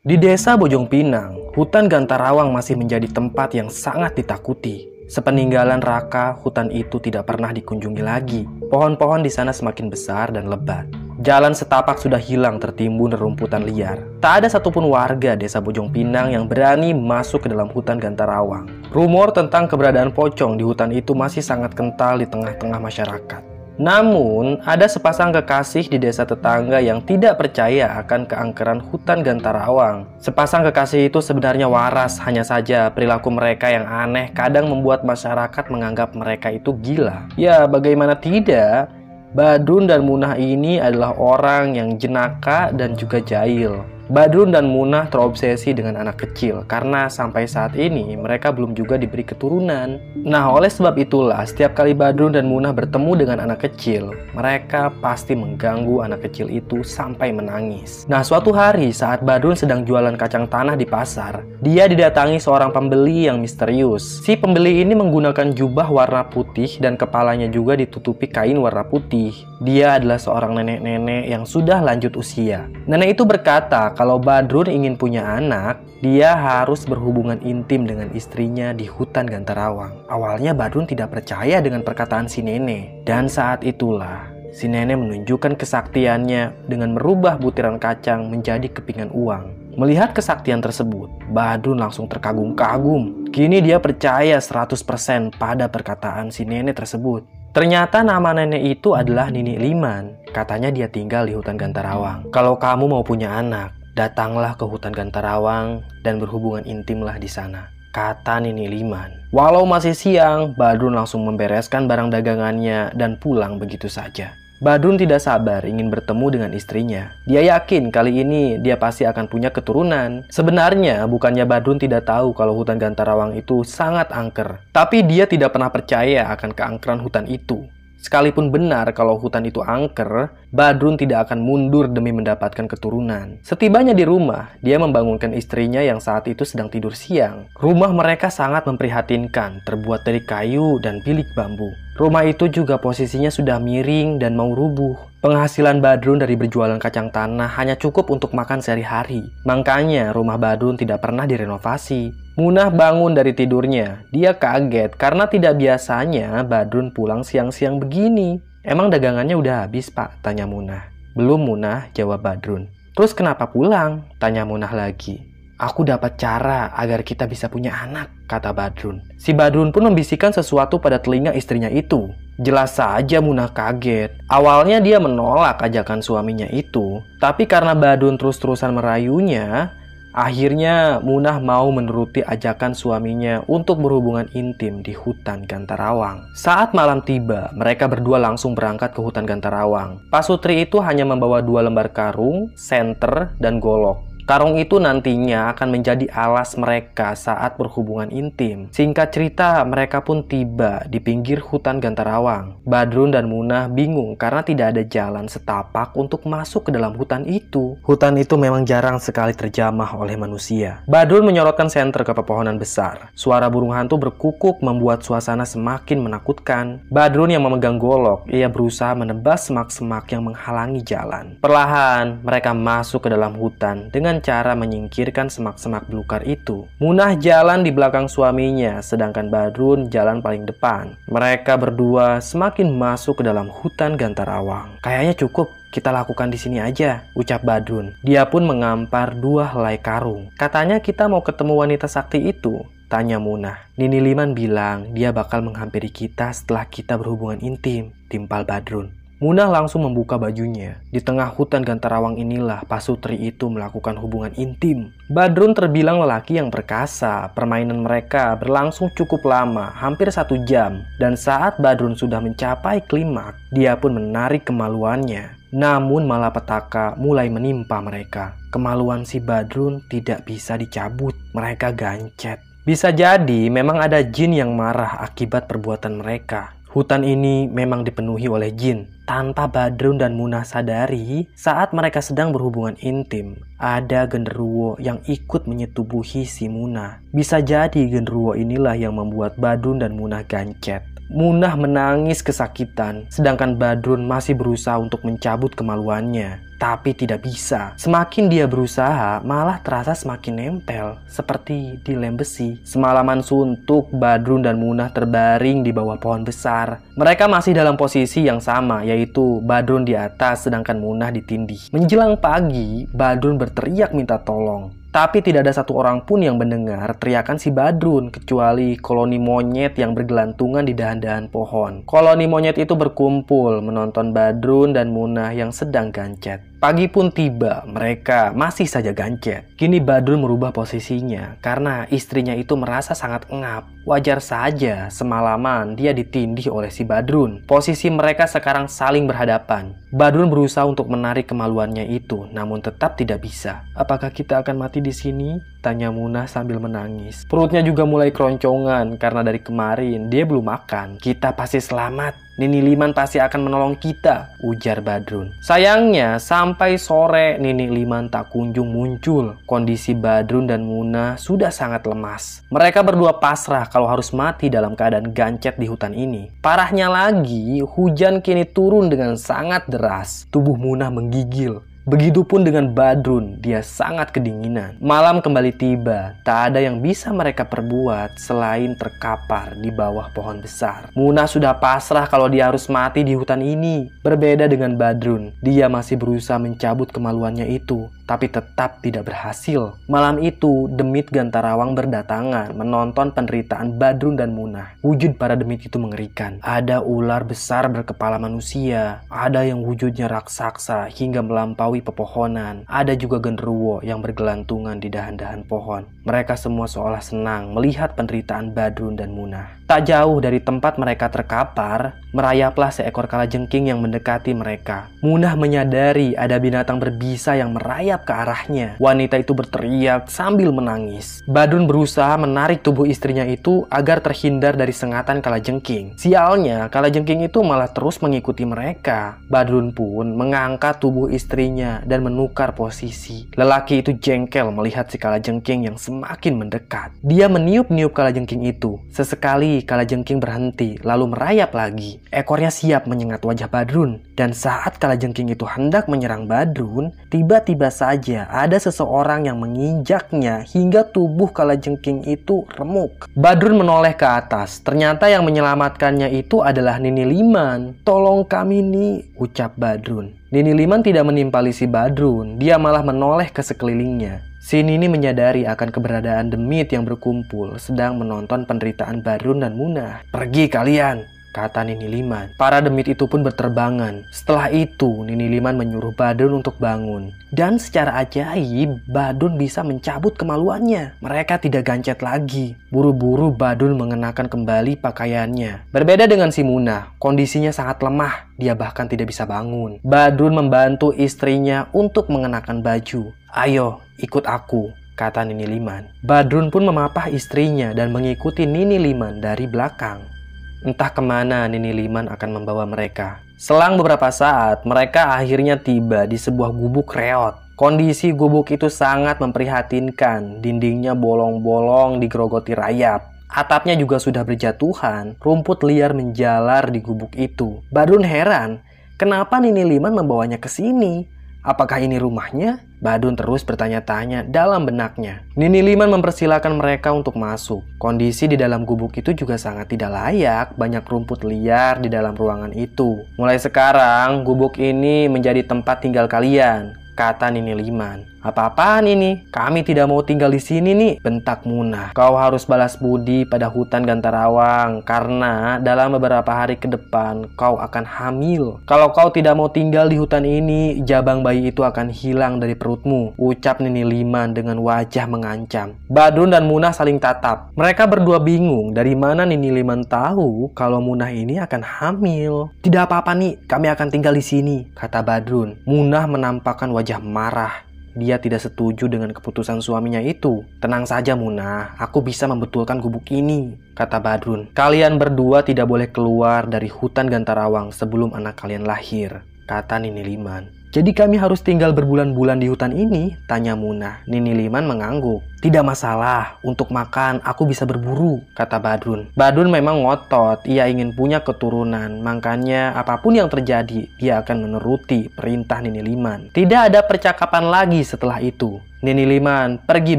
Di desa Bojong Pinang, hutan Gantarawang masih menjadi tempat yang sangat ditakuti. Sepeninggalan Raka, hutan itu tidak pernah dikunjungi lagi. Pohon-pohon di sana semakin besar dan lebat. Jalan setapak sudah hilang tertimbun rerumputan liar. Tak ada satupun warga desa Bojong Pinang yang berani masuk ke dalam hutan Gantarawang. Rumor tentang keberadaan pocong di hutan itu masih sangat kental di tengah-tengah masyarakat. Namun, ada sepasang kekasih di desa tetangga yang tidak percaya akan keangkeran hutan Gantarawang. Sepasang kekasih itu sebenarnya waras, hanya saja perilaku mereka yang aneh kadang membuat masyarakat menganggap mereka itu gila. Ya, bagaimana tidak? Badun dan Munah ini adalah orang yang jenaka dan juga jahil. Badrun dan Munah terobsesi dengan anak kecil karena sampai saat ini mereka belum juga diberi keturunan. Nah, oleh sebab itulah setiap kali Badrun dan Munah bertemu dengan anak kecil, mereka pasti mengganggu anak kecil itu sampai menangis. Nah, suatu hari saat Badrun sedang jualan kacang tanah di pasar, dia didatangi seorang pembeli yang misterius. Si pembeli ini menggunakan jubah warna putih dan kepalanya juga ditutupi kain warna putih. Dia adalah seorang nenek-nenek yang sudah lanjut usia. Nenek itu berkata kalau Badrun ingin punya anak, dia harus berhubungan intim dengan istrinya di hutan Gantarawang. Awalnya Badrun tidak percaya dengan perkataan si nenek. Dan saat itulah si nenek menunjukkan kesaktiannya dengan merubah butiran kacang menjadi kepingan uang. Melihat kesaktian tersebut, Badrun langsung terkagum-kagum. Kini dia percaya 100% pada perkataan si nenek tersebut. Ternyata nama nenek itu adalah Nini Liman. Katanya dia tinggal di hutan Gantarawang. Kalau kamu mau punya anak, Datanglah ke hutan Gantarawang dan berhubungan intimlah di sana. Kata Nini Liman. Walau masih siang, Badrun langsung membereskan barang dagangannya dan pulang begitu saja. Badrun tidak sabar ingin bertemu dengan istrinya. Dia yakin kali ini dia pasti akan punya keturunan. Sebenarnya bukannya Badrun tidak tahu kalau hutan Gantarawang itu sangat angker. Tapi dia tidak pernah percaya akan keangkeran hutan itu. Sekalipun benar kalau hutan itu angker, Badrun tidak akan mundur demi mendapatkan keturunan. Setibanya di rumah, dia membangunkan istrinya yang saat itu sedang tidur siang. Rumah mereka sangat memprihatinkan, terbuat dari kayu dan bilik bambu. Rumah itu juga posisinya sudah miring dan mau rubuh. Penghasilan Badrun dari berjualan kacang tanah hanya cukup untuk makan sehari-hari. Makanya rumah Badrun tidak pernah direnovasi. Munah bangun dari tidurnya. Dia kaget karena tidak biasanya Badrun pulang siang-siang begini. Emang dagangannya udah habis pak? Tanya Munah. Belum Munah, jawab Badrun. Terus kenapa pulang? Tanya Munah lagi. Aku dapat cara agar kita bisa punya anak, kata Badrun. Si Badrun pun membisikkan sesuatu pada telinga istrinya itu. Jelas saja Munah kaget. Awalnya dia menolak ajakan suaminya itu, tapi karena Badrun terus-terusan merayunya, Akhirnya Munah mau menuruti ajakan suaminya untuk berhubungan intim di hutan Gantarawang. Saat malam tiba, mereka berdua langsung berangkat ke hutan Gantarawang. Pasutri itu hanya membawa dua lembar karung, senter, dan golok. Karung itu nantinya akan menjadi alas mereka saat berhubungan intim. Singkat cerita, mereka pun tiba di pinggir hutan Gantarawang. Badrun dan Munah bingung karena tidak ada jalan setapak untuk masuk ke dalam hutan itu. Hutan itu memang jarang sekali terjamah oleh manusia. Badrun menyorotkan senter ke pepohonan besar. Suara burung hantu berkukuk membuat suasana semakin menakutkan. Badrun yang memegang golok, ia berusaha menebas semak-semak yang menghalangi jalan. Perlahan, mereka masuk ke dalam hutan dengan cara menyingkirkan semak-semak belukar itu. Munah jalan di belakang suaminya, sedangkan Badrun jalan paling depan. Mereka berdua semakin masuk ke dalam hutan Gantarawang. Kayaknya cukup kita lakukan di sini aja, ucap Badrun. Dia pun mengampar dua helai karung. Katanya kita mau ketemu wanita sakti itu. Tanya Munah. Nini Liman bilang dia bakal menghampiri kita setelah kita berhubungan intim, timpal Badrun. Munah langsung membuka bajunya. Di tengah hutan Gantarawang inilah Pasutri itu melakukan hubungan intim. Badrun terbilang lelaki yang perkasa. Permainan mereka berlangsung cukup lama, hampir satu jam. Dan saat Badrun sudah mencapai klimak, dia pun menarik kemaluannya. Namun malapetaka mulai menimpa mereka. Kemaluan si Badrun tidak bisa dicabut. Mereka gancet. Bisa jadi memang ada jin yang marah akibat perbuatan mereka. Hutan ini memang dipenuhi oleh jin. Tanpa Badrun dan Munah sadari, saat mereka sedang berhubungan intim, ada genderuwo yang ikut menyetubuhi si Munah. Bisa jadi genderuwo inilah yang membuat Badrun dan Munah gancet. Munah menangis kesakitan, sedangkan Badrun masih berusaha untuk mencabut kemaluannya tapi tidak bisa. Semakin dia berusaha, malah terasa semakin nempel, seperti di lem besi. Semalaman suntuk, Badrun dan Munah terbaring di bawah pohon besar. Mereka masih dalam posisi yang sama, yaitu Badrun di atas sedangkan Munah ditindih. Menjelang pagi, Badrun berteriak minta tolong. Tapi tidak ada satu orang pun yang mendengar teriakan si Badrun kecuali koloni monyet yang bergelantungan di dahan-dahan pohon. Koloni monyet itu berkumpul menonton Badrun dan Munah yang sedang gancet. Pagi pun tiba, mereka masih saja gancet. Kini Badrun merubah posisinya karena istrinya itu merasa sangat engap. Wajar saja semalaman dia ditindih oleh si Badrun. Posisi mereka sekarang saling berhadapan. Badrun berusaha untuk menarik kemaluannya itu, namun tetap tidak bisa. Apakah kita akan mati di sini? Tanya Munah sambil menangis. Perutnya juga mulai keroncongan karena dari kemarin dia belum makan. Kita pasti selamat, Nini Liman pasti akan menolong kita, ujar Badrun. Sayangnya, sampai sore Nini Liman tak kunjung muncul. Kondisi Badrun dan Muna sudah sangat lemas. Mereka berdua pasrah kalau harus mati dalam keadaan gancet di hutan ini. Parahnya lagi, hujan kini turun dengan sangat deras. Tubuh Muna menggigil. Begitupun dengan Badrun, dia sangat kedinginan. Malam kembali tiba, tak ada yang bisa mereka perbuat selain terkapar di bawah pohon besar. Munah sudah pasrah kalau dia harus mati di hutan ini. Berbeda dengan Badrun, dia masih berusaha mencabut kemaluannya itu tapi tetap tidak berhasil. Malam itu, Demit Gantarawang berdatangan menonton penderitaan Badrun dan Munah. Wujud para Demit itu mengerikan. Ada ular besar berkepala manusia, ada yang wujudnya raksasa hingga melampaui pepohonan, ada juga genderuwo yang bergelantungan di dahan-dahan pohon. Mereka semua seolah senang melihat penderitaan Badrun dan Munah. Tak jauh dari tempat mereka terkapar, merayaplah seekor kalajengking yang mendekati mereka. Munah menyadari ada binatang berbisa yang merayap ke arahnya. Wanita itu berteriak sambil menangis. Badun berusaha menarik tubuh istrinya itu agar terhindar dari sengatan kalajengking. Sialnya, kalajengking itu malah terus mengikuti mereka. Badun pun mengangkat tubuh istrinya dan menukar posisi. Lelaki itu jengkel melihat si kalajengking yang semakin mendekat. Dia meniup-niup kalajengking itu. Sesekali kala jengking berhenti, lalu merayap lagi. Ekornya siap menyengat wajah Badrun. Dan saat kala jengking itu hendak menyerang Badrun, tiba-tiba saja ada seseorang yang menginjaknya hingga tubuh kala jengking itu remuk. Badrun menoleh ke atas. Ternyata yang menyelamatkannya itu adalah Nini Liman. Tolong kami nih, ucap Badrun. Nini Liman tidak menimpali si Badrun, dia malah menoleh ke sekelilingnya. Si Nini menyadari akan keberadaan demit yang berkumpul sedang menonton penderitaan Badrun dan Munah. Pergi kalian, kata Nini Liman. Para demit itu pun berterbangan. Setelah itu, Nini Liman menyuruh Badrun untuk bangun. Dan secara ajaib, Badrun bisa mencabut kemaluannya. Mereka tidak gancet lagi. Buru-buru Badrun mengenakan kembali pakaiannya. Berbeda dengan si Munah, kondisinya sangat lemah. Dia bahkan tidak bisa bangun. Badrun membantu istrinya untuk mengenakan baju. Ayo, ikut aku, kata Nini Liman. Badrun pun memapah istrinya dan mengikuti Nini Liman dari belakang. Entah ke mana Nini Liman akan membawa mereka. Selang beberapa saat, mereka akhirnya tiba di sebuah gubuk reot. Kondisi gubuk itu sangat memprihatinkan. Dindingnya bolong-bolong digerogoti rayap. Atapnya juga sudah berjatuhan. Rumput liar menjalar di gubuk itu. Badrun heran, kenapa Nini Liman membawanya ke sini? Apakah ini rumahnya? Badun terus bertanya-tanya dalam benaknya. Nini Liman mempersilahkan mereka untuk masuk. Kondisi di dalam gubuk itu juga sangat tidak layak, banyak rumput liar di dalam ruangan itu. Mulai sekarang, gubuk ini menjadi tempat tinggal kalian, kata Nini Liman. Apa-apaan ini? Kami tidak mau tinggal di sini nih, bentak Munah. Kau harus balas budi pada hutan Gantarawang karena dalam beberapa hari ke depan kau akan hamil. Kalau kau tidak mau tinggal di hutan ini, jabang bayi itu akan hilang dari perutmu, ucap Nini Liman dengan wajah mengancam. Badun dan Munah saling tatap. Mereka berdua bingung dari mana Nini Liman tahu kalau Munah ini akan hamil. Tidak apa-apa nih, kami akan tinggal di sini, kata Badrun. Munah menampakkan wajah marah. Dia tidak setuju dengan keputusan suaminya itu. Tenang saja Muna, aku bisa membetulkan gubuk ini, kata Badrun. Kalian berdua tidak boleh keluar dari hutan Gantarawang sebelum anak kalian lahir, kata Nini Liman. Jadi kami harus tinggal berbulan-bulan di hutan ini? Tanya Munah. Nini Liman mengangguk. Tidak masalah, untuk makan aku bisa berburu, kata Badrun. Badrun memang ngotot, ia ingin punya keturunan, makanya apa pun yang terjadi, dia akan menuruti perintah Nini Liman. Tidak ada percakapan lagi setelah itu. Nini Liman pergi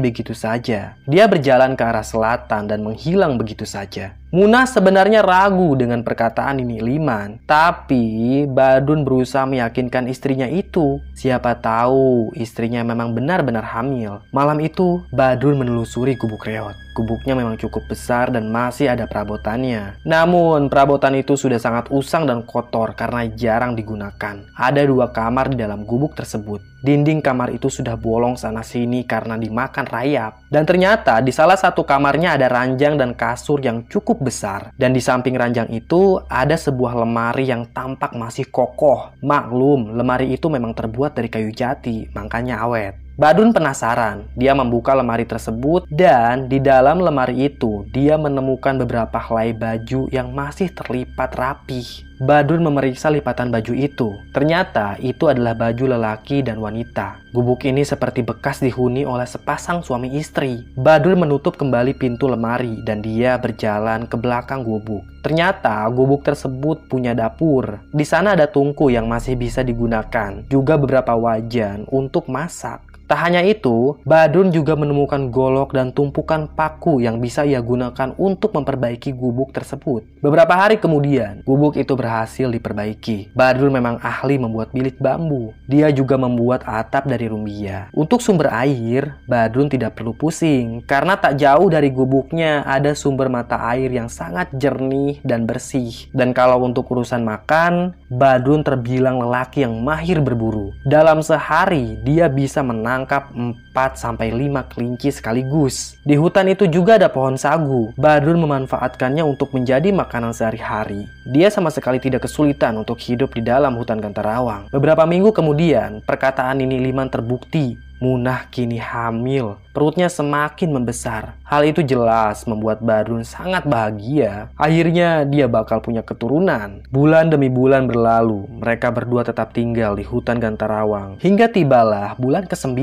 begitu saja. Dia berjalan ke arah selatan dan menghilang begitu saja. Munah sebenarnya ragu dengan perkataan Nini Liman, tapi Badun berusaha meyakinkan istrinya itu. Siapa tahu istrinya memang benar-benar hamil. Malam itu, Badun menelusuri gubuk reot. Gubuknya memang cukup besar dan masih ada perabotannya. Namun, perabotan itu sudah sangat usang dan kotor karena jarang digunakan. Ada dua kamar di dalam gubuk tersebut. Dinding kamar itu sudah bolong sana-sini karena dimakan rayap. Dan ternyata di salah satu kamarnya ada ranjang dan kasur yang cukup besar. Dan di samping ranjang itu ada sebuah lemari yang tampak masih kokoh. Maklum, lemari itu memang terbuat dari kayu jati, makanya awet. Badun penasaran. Dia membuka lemari tersebut dan di dalam lemari itu dia menemukan beberapa helai baju yang masih terlipat rapih. Badun memeriksa lipatan baju itu. Ternyata itu adalah baju lelaki dan wanita. Gubuk ini seperti bekas dihuni oleh sepasang suami istri. Badun menutup kembali pintu lemari dan dia berjalan ke belakang gubuk. Ternyata gubuk tersebut punya dapur. Di sana ada tungku yang masih bisa digunakan, juga beberapa wajan untuk masak. Tak hanya itu, Badun juga menemukan golok dan tumpukan paku yang bisa ia gunakan untuk memperbaiki gubuk tersebut. Beberapa hari kemudian, gubuk itu berhasil diperbaiki. Badun memang ahli membuat bilik bambu. Dia juga membuat atap dari rumbia. Untuk sumber air, Badun tidak perlu pusing karena tak jauh dari gubuknya ada sumber mata air yang sangat jernih dan bersih. Dan kalau untuk urusan makan, Badun terbilang lelaki yang mahir berburu. Dalam sehari, dia bisa menang menangkap 4 sampai 5 kelinci sekaligus. Di hutan itu juga ada pohon sagu. Badrun memanfaatkannya untuk menjadi makanan sehari-hari. Dia sama sekali tidak kesulitan untuk hidup di dalam hutan Gantarawang. Beberapa minggu kemudian, perkataan ini Liman terbukti Munah kini hamil, perutnya semakin membesar. Hal itu jelas membuat Badrun sangat bahagia. Akhirnya dia bakal punya keturunan. Bulan demi bulan berlalu, mereka berdua tetap tinggal di hutan Gantarawang. Hingga tibalah bulan ke-9.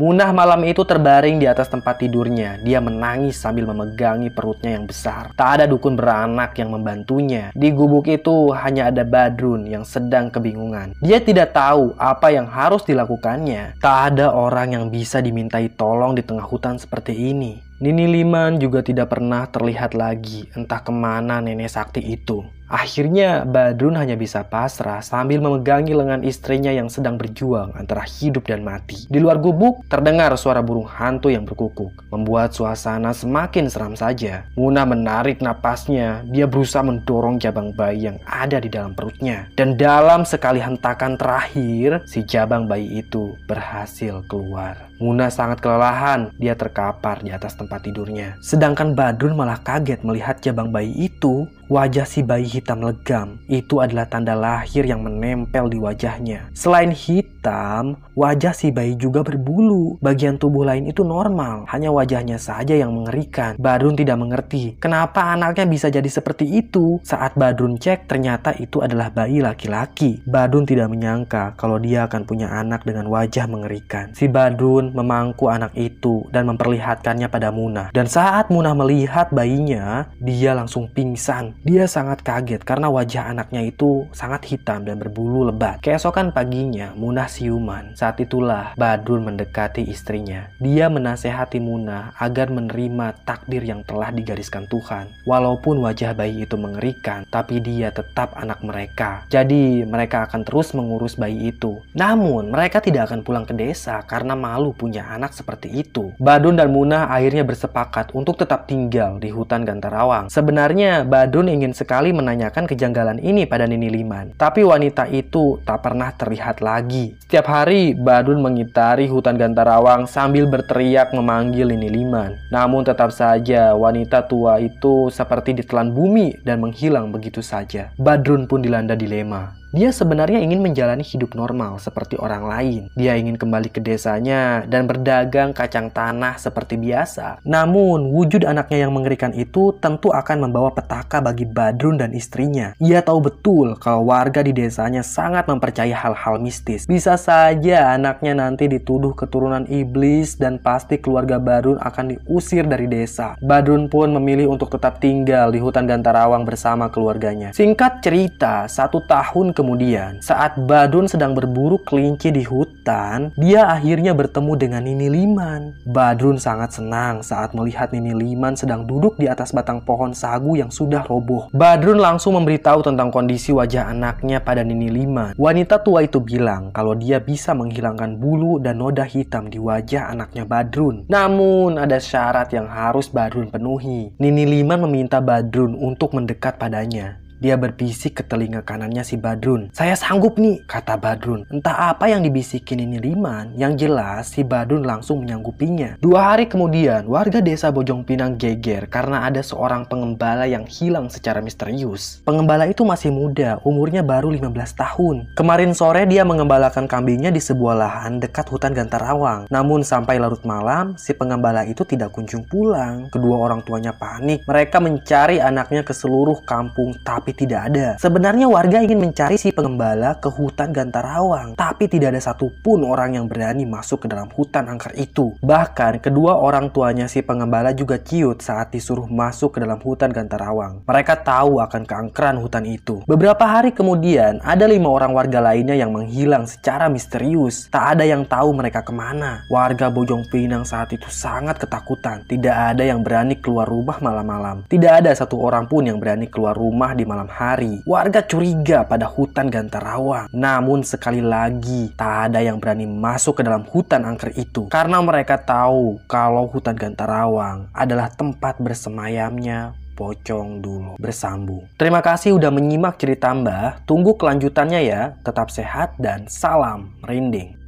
Munah malam itu terbaring di atas tempat tidurnya. Dia menangis sambil memegangi perutnya yang besar. Tak ada dukun beranak yang membantunya. Di gubuk itu hanya ada Badrun yang sedang kebingungan. Dia tidak tahu apa yang harus dilakukannya. Tak ada orang yang bisa dimintai tolong di tengah hutan seperti ini. Nini Liman juga tidak pernah terlihat lagi entah ke mana nenek sakti itu. Akhirnya Badrun hanya bisa pasrah sambil memegangi lengan istrinya yang sedang berjuang antara hidup dan mati. Di luar gubuk terdengar suara burung hantu yang berkukuk, membuat suasana semakin seram saja. Muna menarik napasnya, dia berusaha mendorong jabang bayi yang ada di dalam perutnya. Dan dalam sekali hentakan terakhir, si jabang bayi itu berhasil keluar. Muna sangat kelelahan, dia terkapar di atas tempat tidurnya. Sedangkan Badrun malah kaget melihat jabang bayi itu Wajah si bayi hitam legam itu adalah tanda lahir yang menempel di wajahnya. Selain hitam, wajah si bayi juga berbulu. Bagian tubuh lain itu normal, hanya wajahnya saja yang mengerikan. Badrun tidak mengerti kenapa anaknya bisa jadi seperti itu. Saat Badrun cek, ternyata itu adalah bayi laki-laki. Badrun tidak menyangka kalau dia akan punya anak dengan wajah mengerikan. Si Badrun memangku anak itu dan memperlihatkannya pada Munah. Dan saat Munah melihat bayinya, dia langsung pingsan dia sangat kaget karena wajah anaknya itu sangat hitam dan berbulu lebat. Keesokan paginya, Munah siuman. Saat itulah Badrun mendekati istrinya. Dia menasehati Munah agar menerima takdir yang telah digariskan Tuhan. Walaupun wajah bayi itu mengerikan, tapi dia tetap anak mereka. Jadi mereka akan terus mengurus bayi itu. Namun mereka tidak akan pulang ke desa karena malu punya anak seperti itu. Badun dan Munah akhirnya bersepakat untuk tetap tinggal di hutan Gantarawang. Sebenarnya Badun ingin sekali menanyakan kejanggalan ini pada Nini Liman. Tapi wanita itu tak pernah terlihat lagi. Setiap hari, Badun mengitari hutan Gantarawang sambil berteriak memanggil Nini Liman. Namun tetap saja wanita tua itu seperti ditelan bumi dan menghilang begitu saja. Badrun pun dilanda dilema. Dia sebenarnya ingin menjalani hidup normal seperti orang lain. Dia ingin kembali ke desanya dan berdagang kacang tanah seperti biasa. Namun, wujud anaknya yang mengerikan itu tentu akan membawa petaka bagi Badrun dan istrinya. Ia tahu betul kalau warga di desanya sangat mempercayai hal-hal mistis. Bisa saja anaknya nanti dituduh keturunan iblis dan pasti keluarga Badrun akan diusir dari desa. Badrun pun memilih untuk tetap tinggal di hutan Gantarawang bersama keluarganya. Singkat cerita, satu tahun kemudian, saat Badun sedang berburu kelinci di hutan, dia akhirnya bertemu dengan Nini Liman. Badrun sangat senang saat melihat Nini Liman sedang duduk di atas batang pohon sagu yang sudah roboh. Badrun langsung memberitahu tentang kondisi wajah anaknya pada Nini Liman. Wanita tua itu bilang kalau dia bisa menghilangkan bulu dan noda hitam di wajah anaknya Badrun. Namun ada syarat yang harus Badrun penuhi. Nini Liman meminta Badrun untuk mendekat padanya. Dia berbisik ke telinga kanannya si Badrun. Saya sanggup nih, kata Badrun. Entah apa yang dibisikin ini Liman, yang jelas si Badrun langsung menyanggupinya. Dua hari kemudian, warga desa Bojong Pinang geger karena ada seorang pengembala yang hilang secara misterius. Pengembala itu masih muda, umurnya baru 15 tahun. Kemarin sore dia mengembalakan kambingnya di sebuah lahan dekat hutan Gantarawang. Namun sampai larut malam, si pengembala itu tidak kunjung pulang. Kedua orang tuanya panik. Mereka mencari anaknya ke seluruh kampung, tapi tapi tidak ada. Sebenarnya warga ingin mencari si pengembala ke hutan Gantarawang, tapi tidak ada satupun orang yang berani masuk ke dalam hutan angker itu. Bahkan kedua orang tuanya si pengembala juga ciut saat disuruh masuk ke dalam hutan Gantarawang. Mereka tahu akan keangkeran hutan itu. Beberapa hari kemudian, ada lima orang warga lainnya yang menghilang secara misterius. Tak ada yang tahu mereka ke mana. Warga Bojong Pinang saat itu sangat ketakutan. Tidak ada yang berani keluar rumah malam-malam. Tidak ada satu orang pun yang berani keluar rumah di malam malam hari. Warga curiga pada hutan Gantarawang. Namun sekali lagi, tak ada yang berani masuk ke dalam hutan angker itu. Karena mereka tahu kalau hutan Gantarawang adalah tempat bersemayamnya pocong dulu bersambung. Terima kasih udah menyimak cerita Mbah. Tunggu kelanjutannya ya. Tetap sehat dan salam merinding.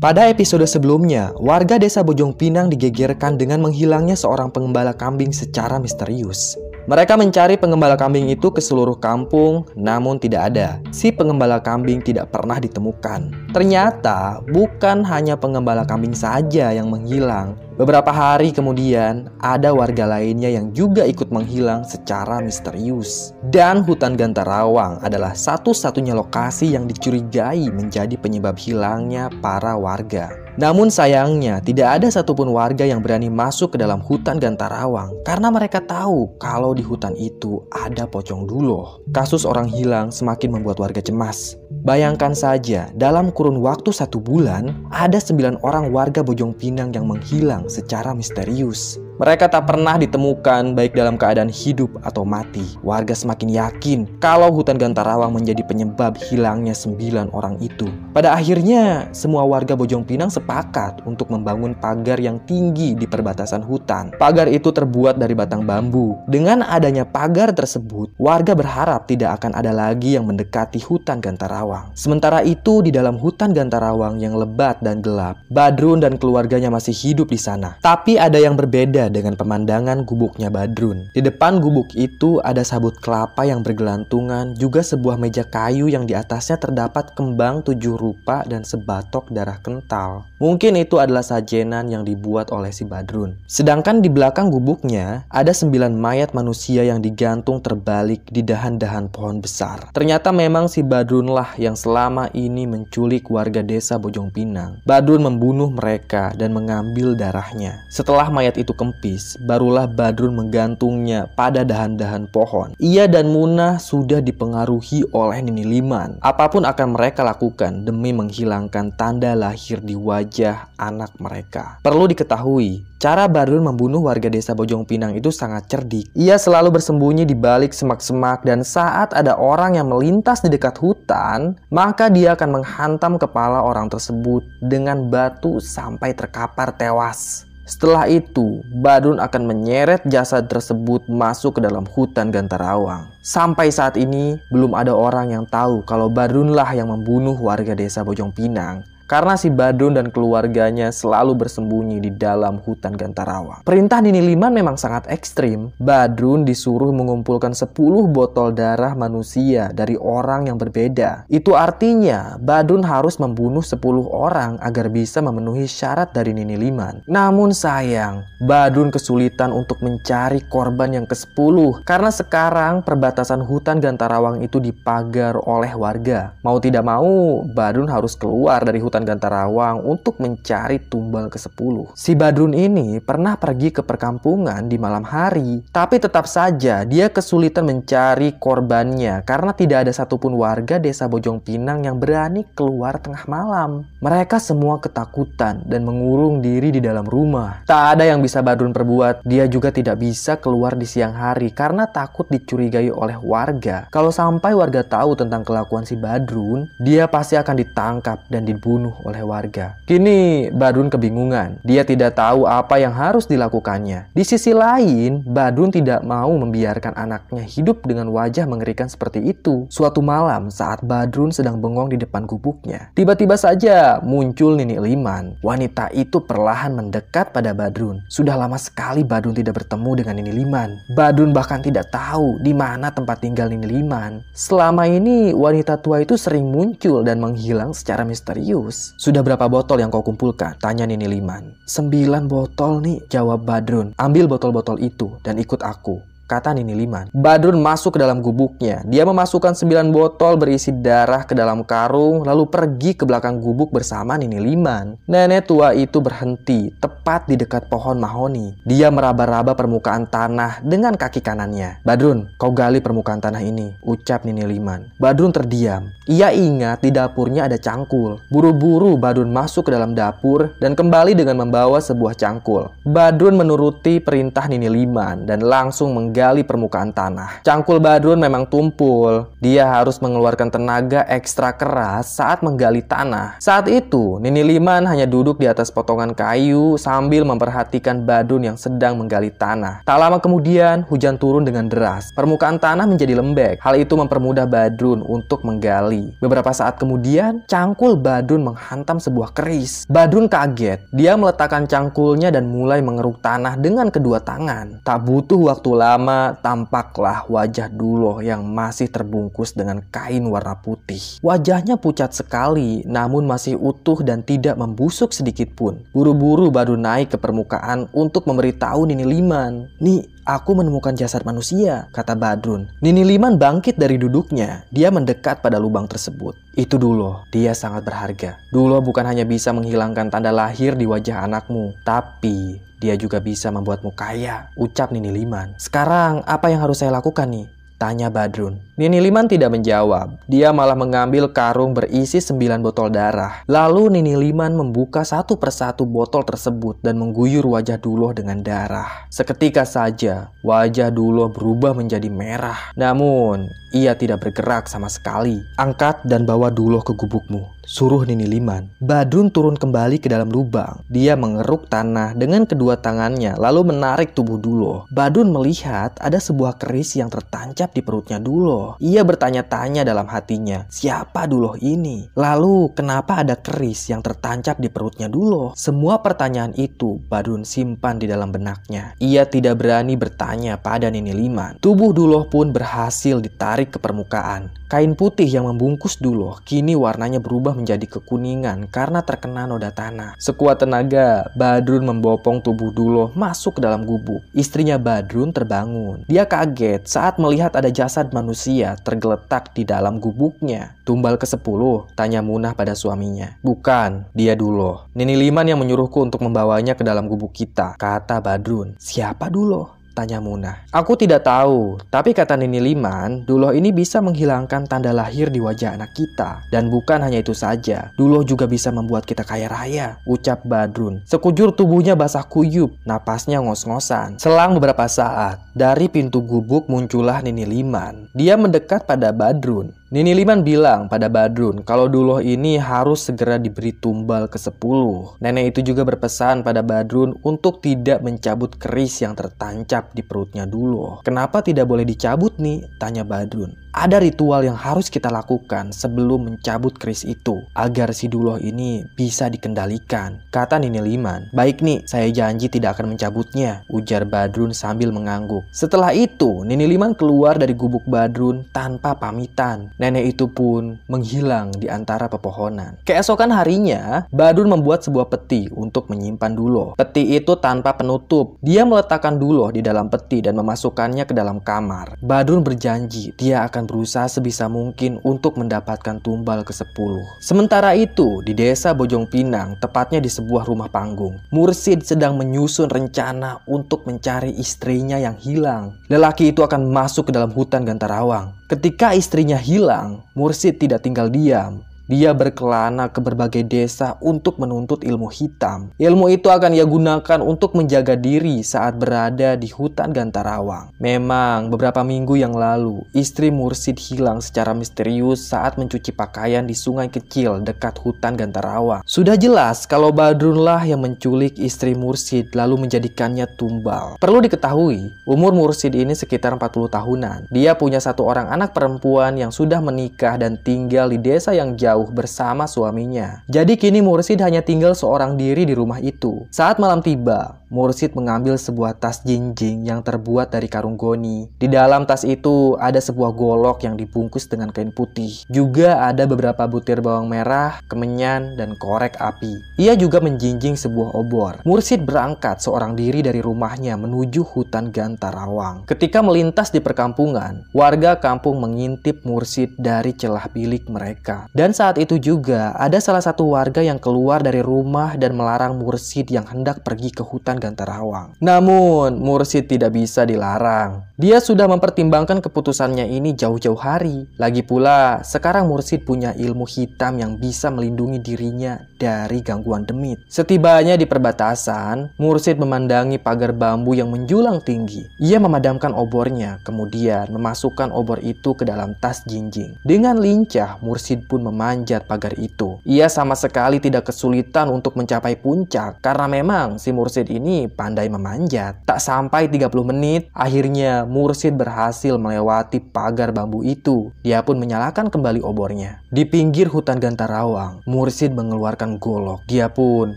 Pada episode sebelumnya, warga desa Bojong Pinang digegerkan dengan menghilangnya seorang pengembala kambing secara misterius. Mereka mencari pengembala kambing itu ke seluruh kampung, namun tidak ada. Si pengembala kambing tidak pernah ditemukan. Ternyata bukan hanya pengembala kambing saja yang menghilang, Beberapa hari kemudian, ada warga lainnya yang juga ikut menghilang secara misterius. Dan hutan Gantarawang adalah satu-satunya lokasi yang dicurigai menjadi penyebab hilangnya para warga. Namun sayangnya, tidak ada satupun warga yang berani masuk ke dalam hutan Gantarawang karena mereka tahu kalau di hutan itu ada pocong dulu. Kasus orang hilang semakin membuat warga cemas. Bayangkan saja, dalam kurun waktu satu bulan, ada sembilan orang warga Bojong Pinang yang menghilang secara misterius. Mereka tak pernah ditemukan baik dalam keadaan hidup atau mati. Warga semakin yakin kalau hutan Gantarawang menjadi penyebab hilangnya sembilan orang itu. Pada akhirnya, semua warga Bojong Pinang sepakat untuk membangun pagar yang tinggi di perbatasan hutan. Pagar itu terbuat dari batang bambu. Dengan adanya pagar tersebut, warga berharap tidak akan ada lagi yang mendekati hutan Gantarawang. Sementara itu, di dalam hutan Gantarawang yang lebat dan gelap, Badrun dan keluarganya masih hidup di sana. Tapi ada yang berbeda dengan pemandangan gubuknya Badrun. Di depan gubuk itu ada sabut kelapa yang bergelantungan, juga sebuah meja kayu yang di atasnya terdapat kembang tujuh rupa dan sebatok darah kental. Mungkin itu adalah sajenan yang dibuat oleh si Badrun. Sedangkan di belakang gubuknya ada sembilan mayat manusia yang digantung terbalik di dahan-dahan pohon besar. Ternyata memang si Badrun lah yang selama ini menculik warga desa Bojong Pinang. Badrun membunuh mereka dan mengambil darahnya. Setelah mayat itu kempis, menipis, barulah Badrun menggantungnya pada dahan-dahan pohon. Ia dan Munah sudah dipengaruhi oleh Nini Liman. Apa pun akan mereka lakukan demi menghilangkan tanda lahir di wajah anak mereka. Perlu diketahui, cara Badrun membunuh warga desa Bojong Pinang itu sangat cerdik. Ia selalu bersembunyi di balik semak-semak dan saat ada orang yang melintas di dekat hutan, maka dia akan menghantam kepala orang tersebut dengan batu sampai terkapar tewas. Setelah itu, Badun akan menyeret jasad tersebut masuk ke dalam hutan Gantarawang. Sampai saat ini, belum ada orang yang tahu kalau Badunlah yang membunuh warga desa Bojong Pinang. Karena si Badrun dan keluarganya selalu bersembunyi di dalam hutan Gantarawang. Perintah Nini Liman memang sangat ekstrim. Badrun disuruh mengumpulkan 10 botol darah manusia dari orang yang berbeda. Itu artinya Badrun harus membunuh 10 orang agar bisa memenuhi syarat dari Nini Liman. Namun sayang, Badrun kesulitan untuk mencari korban yang ke-10 karena sekarang perbatasan hutan Gantarawang itu dipagar oleh warga. Mau tidak mau, Badrun harus keluar dari hutan Gantarawang untuk mencari tumbal ke-10. Si Badrun ini pernah pergi ke perkampungan di malam hari, tapi tetap saja dia kesulitan mencari korbannya karena tidak ada satupun warga desa Bojong Pinang yang berani keluar tengah malam. Mereka semua ketakutan dan mengurung diri di dalam rumah. Tak ada yang bisa Badrun perbuat, dia juga tidak bisa keluar di siang hari karena takut dicurigai oleh warga. Kalau sampai warga tahu tentang kelakuan si Badrun, dia pasti akan ditangkap dan dibunuh oleh warga. Kini Badrun kebingungan. Dia tidak tahu apa yang harus dilakukannya. Di sisi lain, Badrun tidak mau membiarkan anaknya hidup dengan wajah mengerikan seperti itu. Suatu malam saat Badrun sedang bengong di depan gubuknya, tiba-tiba saja muncul Nini Liman. Wanita itu perlahan mendekat pada Badrun. Sudah lama sekali Badrun tidak bertemu dengan Nini Liman. Badrun bahkan tidak tahu di mana tempat tinggal Nini Liman. Selama ini wanita tua itu sering muncul dan menghilang secara misterius. Sudah berapa botol yang kau kumpulkan? Tanya Nini Liman. Sembilan botol nih, jawab Badrun. Ambil botol-botol itu dan ikut aku kata Nini Liman. Badrun masuk ke dalam gubuknya. Dia memasukkan 9 botol berisi darah ke dalam karung lalu pergi ke belakang gubuk bersama Nini Liman. Nenek tua itu berhenti tepat di dekat pohon mahoni. Dia meraba-raba permukaan tanah dengan kaki kanannya. Badrun, kau gali permukaan tanah ini, ucap Nini Liman. Badrun terdiam. Ia ingat di dapurnya ada cangkul. Buru-buru Badrun masuk ke dalam dapur dan kembali dengan membawa sebuah cangkul. Badrun menuruti perintah Nini Liman dan langsung menggali menggali permukaan tanah. Cangkul Badrun memang tumpul. Dia harus mengeluarkan tenaga ekstra keras saat menggali tanah. Saat itu, Nini Liman hanya duduk di atas potongan kayu sambil memperhatikan Badrun yang sedang menggali tanah. Tak lama kemudian, hujan turun dengan deras. Permukaan tanah menjadi lembek. Hal itu mempermudah Badrun untuk menggali. Beberapa saat kemudian, cangkul Badrun menghantam sebuah keris. Badrun kaget. Dia meletakkan cangkulnya dan mulai mengeruk tanah dengan kedua tangan. Tak butuh waktu lama pertama tampaklah wajah Duloh yang masih terbungkus dengan kain warna putih. Wajahnya pucat sekali, namun masih utuh dan tidak membusuk sedikit pun. Buru-buru baru naik ke permukaan untuk memberitahu Nini Liman. Nih, aku menemukan jasad manusia, kata Badrun. Nini Liman bangkit dari duduknya. Dia mendekat pada lubang tersebut. Itu Dulo, dia sangat berharga. Dulo bukan hanya bisa menghilangkan tanda lahir di wajah anakmu, tapi dia juga bisa membuatmu kaya, ucap Nini Liman. Sekarang, apa yang harus saya lakukan nih? Tanya Badrun. Nini Liman tidak menjawab. Dia malah mengambil karung berisi sembilan botol darah. Lalu Nini Liman membuka satu persatu botol tersebut dan mengguyur wajah Duloh dengan darah. Seketika saja, wajah Duloh berubah menjadi merah. Namun, ia tidak bergerak sama sekali. Angkat dan bawa Duloh ke gubukmu. Suruh Nini Liman. Badrun turun kembali ke dalam lubang. Dia mengeruk tanah dengan kedua tangannya lalu menarik tubuh Duloh. Badrun melihat ada sebuah keris yang tertancap di perutnya Duloh. Ia bertanya-tanya dalam hatinya, siapa Duloh ini? Lalu, kenapa ada keris yang tertancap di perutnya Duloh? Semua pertanyaan itu Badun simpan di dalam benaknya. Ia tidak berani bertanya pada Nini Liman. Tubuh Duloh pun berhasil ditarik ke permukaan. Kain putih yang membungkus Duloh kini warnanya berubah menjadi kekuningan karena terkena noda tanah. Sekuat tenaga, Badrun membopong tubuh Duloh masuk ke dalam gubuk. Istrinya Badrun terbangun. Dia kaget saat melihat ada jasad manusia manusia tergeletak di dalam gubuknya. Tumbal ke-10, tanya Munah pada suaminya. Bukan, dia dulu. Nini Liman yang menyuruhku untuk membawanya ke dalam gubuk kita, kata Badrun. Siapa dulu? Tanya Munah. Aku tidak tahu, tapi kata Nini Liman, Duloh ini bisa menghilangkan tanda lahir di wajah anak kita. Dan bukan hanya itu saja, Duloh juga bisa membuat kita kaya raya, ucap Badrun. Sekujur tubuhnya basah kuyup, napasnya ngos-ngosan. Selang beberapa saat, dari pintu gubuk muncullah Nini Liman. Dia mendekat pada Badrun. Nini Liman bilang pada Badrun kalau Duloh ini harus segera diberi tumbal ke-10. Nenek itu juga berpesan pada Badrun untuk tidak mencabut keris yang tertancap di perutnya Duloh. Kenapa tidak boleh dicabut nih? Tanya Badrun. Ada ritual yang harus kita lakukan sebelum mencabut keris itu agar si Duloh ini bisa dikendalikan. Kata Nini Liman, baik nih saya janji tidak akan mencabutnya, ujar Badrun sambil mengangguk. Setelah itu, Nini Liman keluar dari gubuk Badrun tanpa pamitan. Nenek itu pun menghilang di antara pepohonan. Keesokan harinya, Badrun membuat sebuah peti untuk menyimpan Duloh. Peti itu tanpa penutup. Dia meletakkan Duloh di dalam peti dan memasukkannya ke dalam kamar. Badrun berjanji dia akan berusaha sebisa mungkin untuk mendapatkan tumbal ke-10. Sementara itu, di desa Bojong Pinang, tepatnya di sebuah rumah panggung, Mursid sedang menyusun rencana untuk mencari istrinya yang hilang. Lelaki itu akan masuk ke dalam hutan Gantarawang. Ketika istrinya hilang, Mursid tidak tinggal diam. Dia berkelana ke berbagai desa untuk menuntut ilmu hitam. Ilmu itu akan ia gunakan untuk menjaga diri saat berada di hutan Gantarawang. Memang beberapa minggu yang lalu, istri Mursid hilang secara misterius saat mencuci pakaian di sungai kecil dekat hutan Gantarawang. Sudah jelas kalau Badrunlah yang menculik istri Mursid lalu menjadikannya tumbal. Perlu diketahui, umur Mursid ini sekitar 40 tahunan. Dia punya satu orang anak perempuan yang sudah menikah dan tinggal di desa yang jauh jauh bersama suaminya. Jadi kini Mursid hanya tinggal seorang diri di rumah itu. Saat malam tiba, Mursid mengambil sebuah tas jinjing yang terbuat dari karung goni. Di dalam tas itu ada sebuah golok yang dibungkus dengan kain putih. Juga ada beberapa butir bawang merah, kemenyan, dan korek api. Ia juga menjinjing sebuah obor. Mursid berangkat seorang diri dari rumahnya menuju hutan Gantarawang. Ketika melintas di perkampungan, warga kampung mengintip Mursid dari celah bilik mereka. Dan saat saat itu juga ada salah satu warga yang keluar dari rumah dan melarang Mursid yang hendak pergi ke hutan Gantarawang. Namun, Mursid tidak bisa dilarang. Dia sudah mempertimbangkan keputusannya ini jauh-jauh hari. Lagi pula, sekarang Mursid punya ilmu hitam yang bisa melindungi dirinya dari gangguan demit. Setibanya di perbatasan, Mursid memandangi pagar bambu yang menjulang tinggi. Ia memadamkan obornya, kemudian memasukkan obor itu ke dalam tas jinjing. Dengan lincah, Mursid pun memanjat pagar itu. Ia sama sekali tidak kesulitan untuk mencapai puncak karena memang si Mursid ini pandai memanjat. Tak sampai 30 menit, akhirnya Mursid berhasil melewati pagar bambu itu. Dia pun menyalakan kembali obornya. Di pinggir hutan Gantarawang, Mursid mengeluarkan golok. Dia pun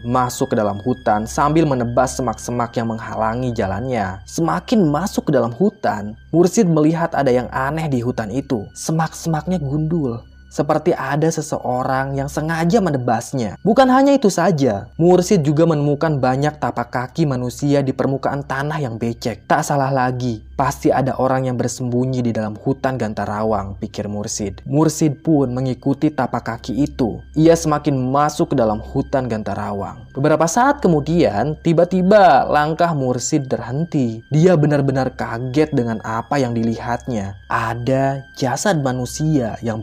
masuk ke dalam hutan sambil menebas semak-semak yang menghalangi jalannya. Semakin masuk ke dalam hutan, Mursid melihat ada yang aneh di hutan itu. Semak-semaknya gundul seperti ada seseorang yang sengaja menebasnya. Bukan hanya itu saja, Mursid juga menemukan banyak tapak kaki manusia di permukaan tanah yang becek. Tak salah lagi, Pasti ada orang yang bersembunyi di dalam hutan Gantarawang, pikir Mursid. Mursid pun mengikuti tapak kaki itu. Ia semakin masuk ke dalam hutan Gantarawang. Beberapa saat kemudian, tiba-tiba langkah Mursid terhenti. Dia benar-benar kaget dengan apa yang dilihatnya. Ada jasad manusia yang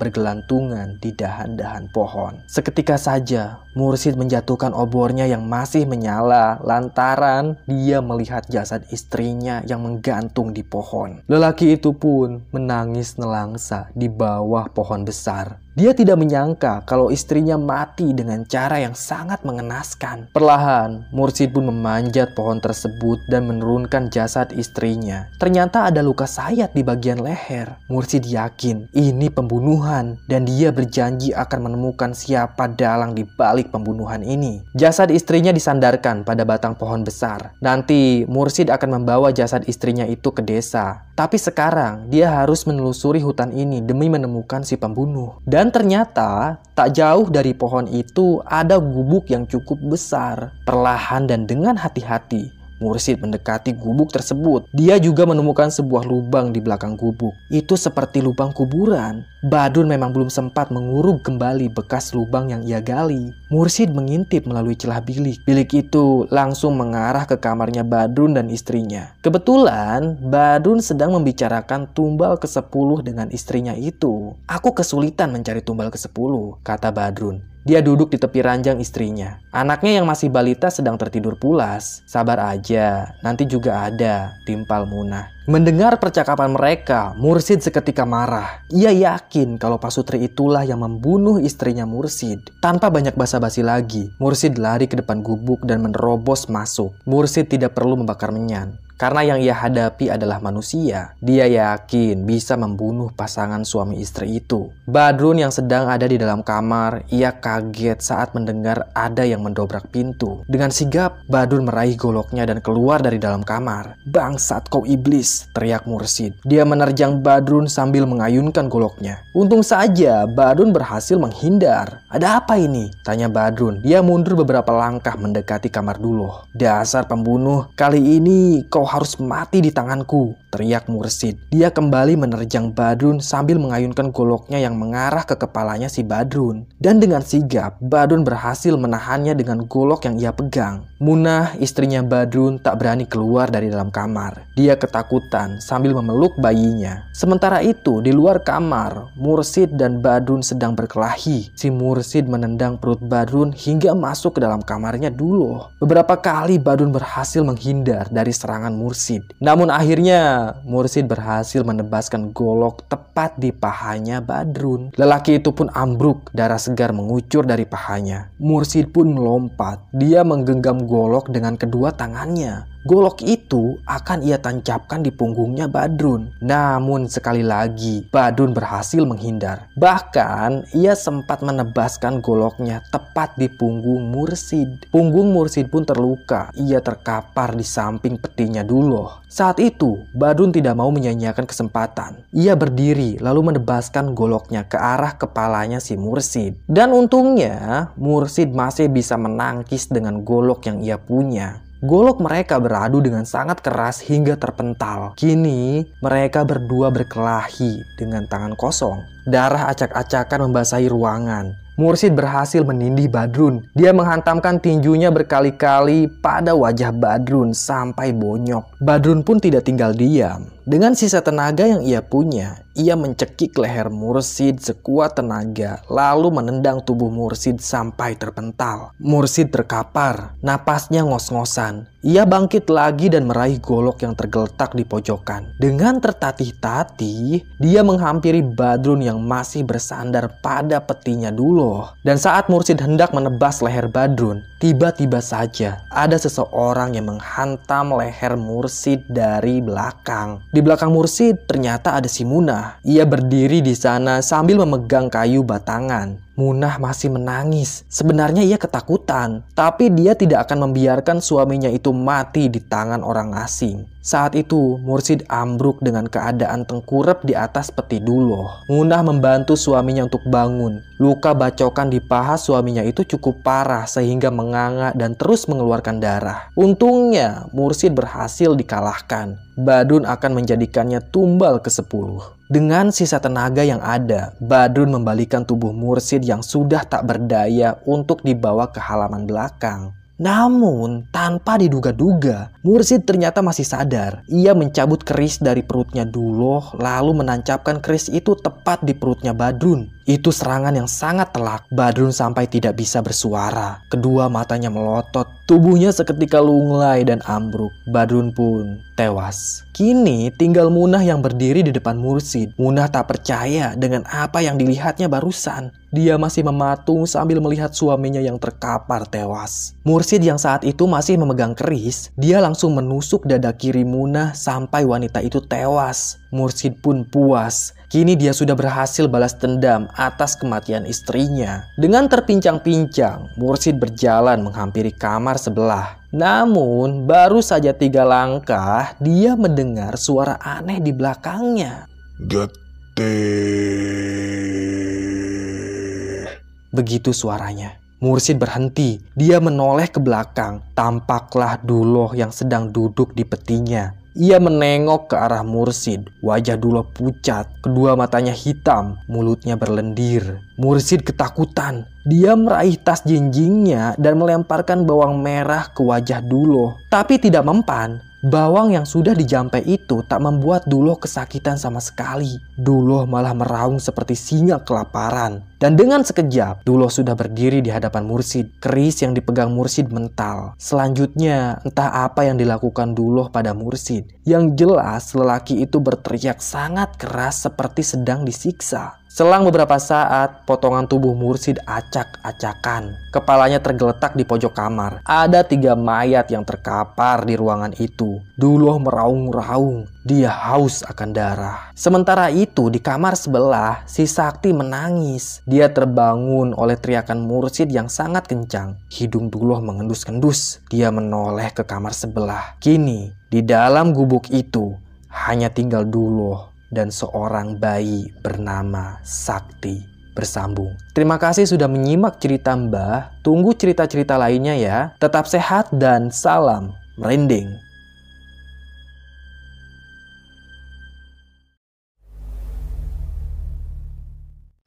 bergelantungan di dahan-dahan pohon. Seketika saja, Mursid menjatuhkan obornya yang masih menyala lantaran dia melihat jasad istrinya yang menggantung di pohon. Lelaki itu pun menangis nelangsa di bawah pohon besar. Dia tidak menyangka kalau istrinya mati dengan cara yang sangat mengenaskan. Perlahan, Mursid pun memanjat pohon tersebut dan menurunkan jasad istrinya. Ternyata ada luka sayat di bagian leher. Mursid yakin ini pembunuhan dan dia berjanji akan menemukan siapa dalang di balik pembunuhan ini. Jasad istrinya disandarkan pada batang pohon besar. Nanti Mursid akan membawa jasad istrinya itu ke desa. Tapi sekarang dia harus menelusuri hutan ini demi menemukan si pembunuh. Dan ternyata tak jauh dari pohon itu ada gubuk yang cukup besar. Perlahan dan dengan hati-hati, Mursid mendekati gubuk tersebut. Dia juga menemukan sebuah lubang di belakang gubuk. Itu seperti lubang kuburan. Badun memang belum sempat menguruk kembali bekas lubang yang ia gali. Mursid mengintip melalui celah bilik. Bilik itu langsung mengarah ke kamarnya Badun dan istrinya. Kebetulan, Badun sedang membicarakan tumbal ke-10 dengan istrinya itu. Aku kesulitan mencari tumbal ke-10, kata Badrun. Dia duduk di tepi ranjang istrinya. Anaknya yang masih balita sedang tertidur pulas. Sabar aja, nanti juga ada, timpal Munah. Mendengar percakapan mereka, Mursid seketika marah. Ia yakin kalau Pasutri itulah yang membunuh istrinya Mursid. Tanpa banyak basa-basi lagi, Mursid lari ke depan gubuk dan menerobos masuk. Mursid tidak perlu membakar menyan. Karena yang ia hadapi adalah manusia, dia yakin bisa membunuh pasangan suami istri itu. Badrun yang sedang ada di dalam kamar, ia kaget saat mendengar ada yang mendobrak pintu. Dengan sigap, Badrun meraih goloknya dan keluar dari dalam kamar. Bangsat kau iblis, teriak Mursid. Dia menerjang Badrun sambil mengayunkan goloknya. Untung saja Badrun berhasil menghindar. Ada apa ini? Tanya Badrun. Dia mundur beberapa langkah mendekati kamar dulu. Dasar pembunuh, kali ini kau harus mati di tanganku, teriak Mursid. Dia kembali menerjang Badrun sambil mengayunkan goloknya yang mengarah ke kepalanya si Badrun. Dan dengan sigap, Badrun berhasil menahannya dengan golok yang ia pegang. Munah, istrinya Badrun, tak berani keluar dari dalam kamar. Dia ketakutan sambil memeluk bayinya. Sementara itu, di luar kamar, Mursid dan Badrun sedang berkelahi. Si Mursid menendang perut Badrun hingga masuk ke dalam kamarnya dulu. Beberapa kali Badrun berhasil menghindar dari serangan Mursid. Namun akhirnya Mursid berhasil menebaskan golok tepat di pahanya Badrun. Lelaki itu pun ambruk, darah segar mengucur dari pahanya. Mursid pun melompat. Dia menggenggam golok dengan kedua tangannya. Golok itu akan ia tancapkan di punggungnya Badrun. Namun sekali lagi, Badrun berhasil menghindar. Bahkan, ia sempat menebaskan goloknya tepat di punggung Mursid. Punggung Mursid pun terluka. Ia terkapar di samping petinya dulu. Saat itu, Badrun tidak mau menyanyiakan kesempatan. Ia berdiri lalu menebaskan goloknya ke arah kepalanya si Mursid. Dan untungnya, Mursid masih bisa menangkis dengan golok yang ia punya. Golok mereka beradu dengan sangat keras hingga terpental. Kini, mereka berdua berkelahi dengan tangan kosong. Darah acak-acakan membasahi ruangan. Mursid berhasil menindih Badrun. Dia menghantamkan tinjunya berkali-kali pada wajah Badrun sampai bonyok. Badrun pun tidak tinggal diam. Dengan sisa tenaga yang ia punya, ia mencekik leher Mursid sekuat tenaga, lalu menendang tubuh Mursid sampai terpental. Mursid terkapar, napasnya ngos-ngosan. Ia bangkit lagi dan meraih golok yang tergeletak di pojokan. Dengan tertatih-tatih, dia menghampiri Badrun yang masih bersandar pada petinya dulu. Dan saat Mursid hendak menebas leher Badrun, tiba-tiba saja ada seseorang yang menghantam leher Mursid dari belakang. Di belakang Mursid ternyata ada si Munah. Ia berdiri di sana sambil memegang kayu batangan. Munah masih menangis. Sebenarnya ia ketakutan, tapi dia tidak akan membiarkan suaminya itu mati di tangan orang asing. Saat itu, Mursid ambruk dengan keadaan tengkurap di atas peti dulu. Munah membantu suaminya untuk bangun. Luka bacokan di paha suaminya itu cukup parah sehingga menganga dan terus mengeluarkan darah. Untungnya, Mursid berhasil dikalahkan. Badun akan menjadikannya tumbal ke-10. Dengan sisa tenaga yang ada, Badrun membalikan tubuh Mursid yang sudah tak berdaya untuk dibawa ke halaman belakang. Namun, tanpa diduga-duga, Mursid ternyata masih sadar. Ia mencabut keris dari perutnya dulu, lalu menancapkan keris itu tepat di perutnya Badrun. Itu serangan yang sangat telak. Badrun sampai tidak bisa bersuara. Kedua matanya melotot. Tubuhnya seketika lunglai dan ambruk. Badrun pun tewas. Kini tinggal Munah yang berdiri di depan Mursid. Munah tak percaya dengan apa yang dilihatnya barusan. Dia masih mematung sambil melihat suaminya yang terkapar tewas. Mursid yang saat itu masih memegang keris, dia langsung menusuk dada kiri Munah sampai wanita itu tewas. Mursid pun puas. Kini dia sudah berhasil balas dendam atas kematian istrinya. Dengan terpincang-pincang, Mursid berjalan menghampiri kamar sebelah. Namun, baru saja tiga langkah, dia mendengar suara aneh di belakangnya. Gete. Begitu suaranya. Mursid berhenti. Dia menoleh ke belakang. Tampaklah Duloh yang sedang duduk di petinya. Ia menengok ke arah Mursid. Wajah Duloh pucat, kedua matanya hitam, mulutnya berlendir. Mursid ketakutan. Dia meraih tas jinjingnya dan melemparkan bawang merah ke wajah Duloh. Tapi tidak mempan. Bawang yang sudah dijampai itu tak membuat Duloh kesakitan sama sekali. Duloh malah meraung seperti singa kelaparan. Dan dengan sekejap, Duloh sudah berdiri di hadapan Mursid. Keris yang dipegang Mursid mental. Selanjutnya, entah apa yang dilakukan Duloh pada Mursid. Yang jelas, lelaki itu berteriak sangat keras seperti sedang disiksa. Selang beberapa saat, potongan tubuh Mursid acak-acakan. Kepalanya tergeletak di pojok kamar. Ada tiga mayat yang terkapar di ruangan itu. Duloh meraung-raung. Dia haus akan darah. Sementara itu, di kamar sebelah, si Sakti menangis. Dia terbangun oleh teriakan Mursid yang sangat kencang. Hidung Duloh mengendus-kendus. Dia menoleh ke kamar sebelah. Kini, di dalam gubuk itu, hanya tinggal Duloh dan seorang bayi bernama Sakti bersambung. Terima kasih sudah menyimak cerita Mbah. Tunggu cerita-cerita lainnya ya. Tetap sehat dan salam merinding.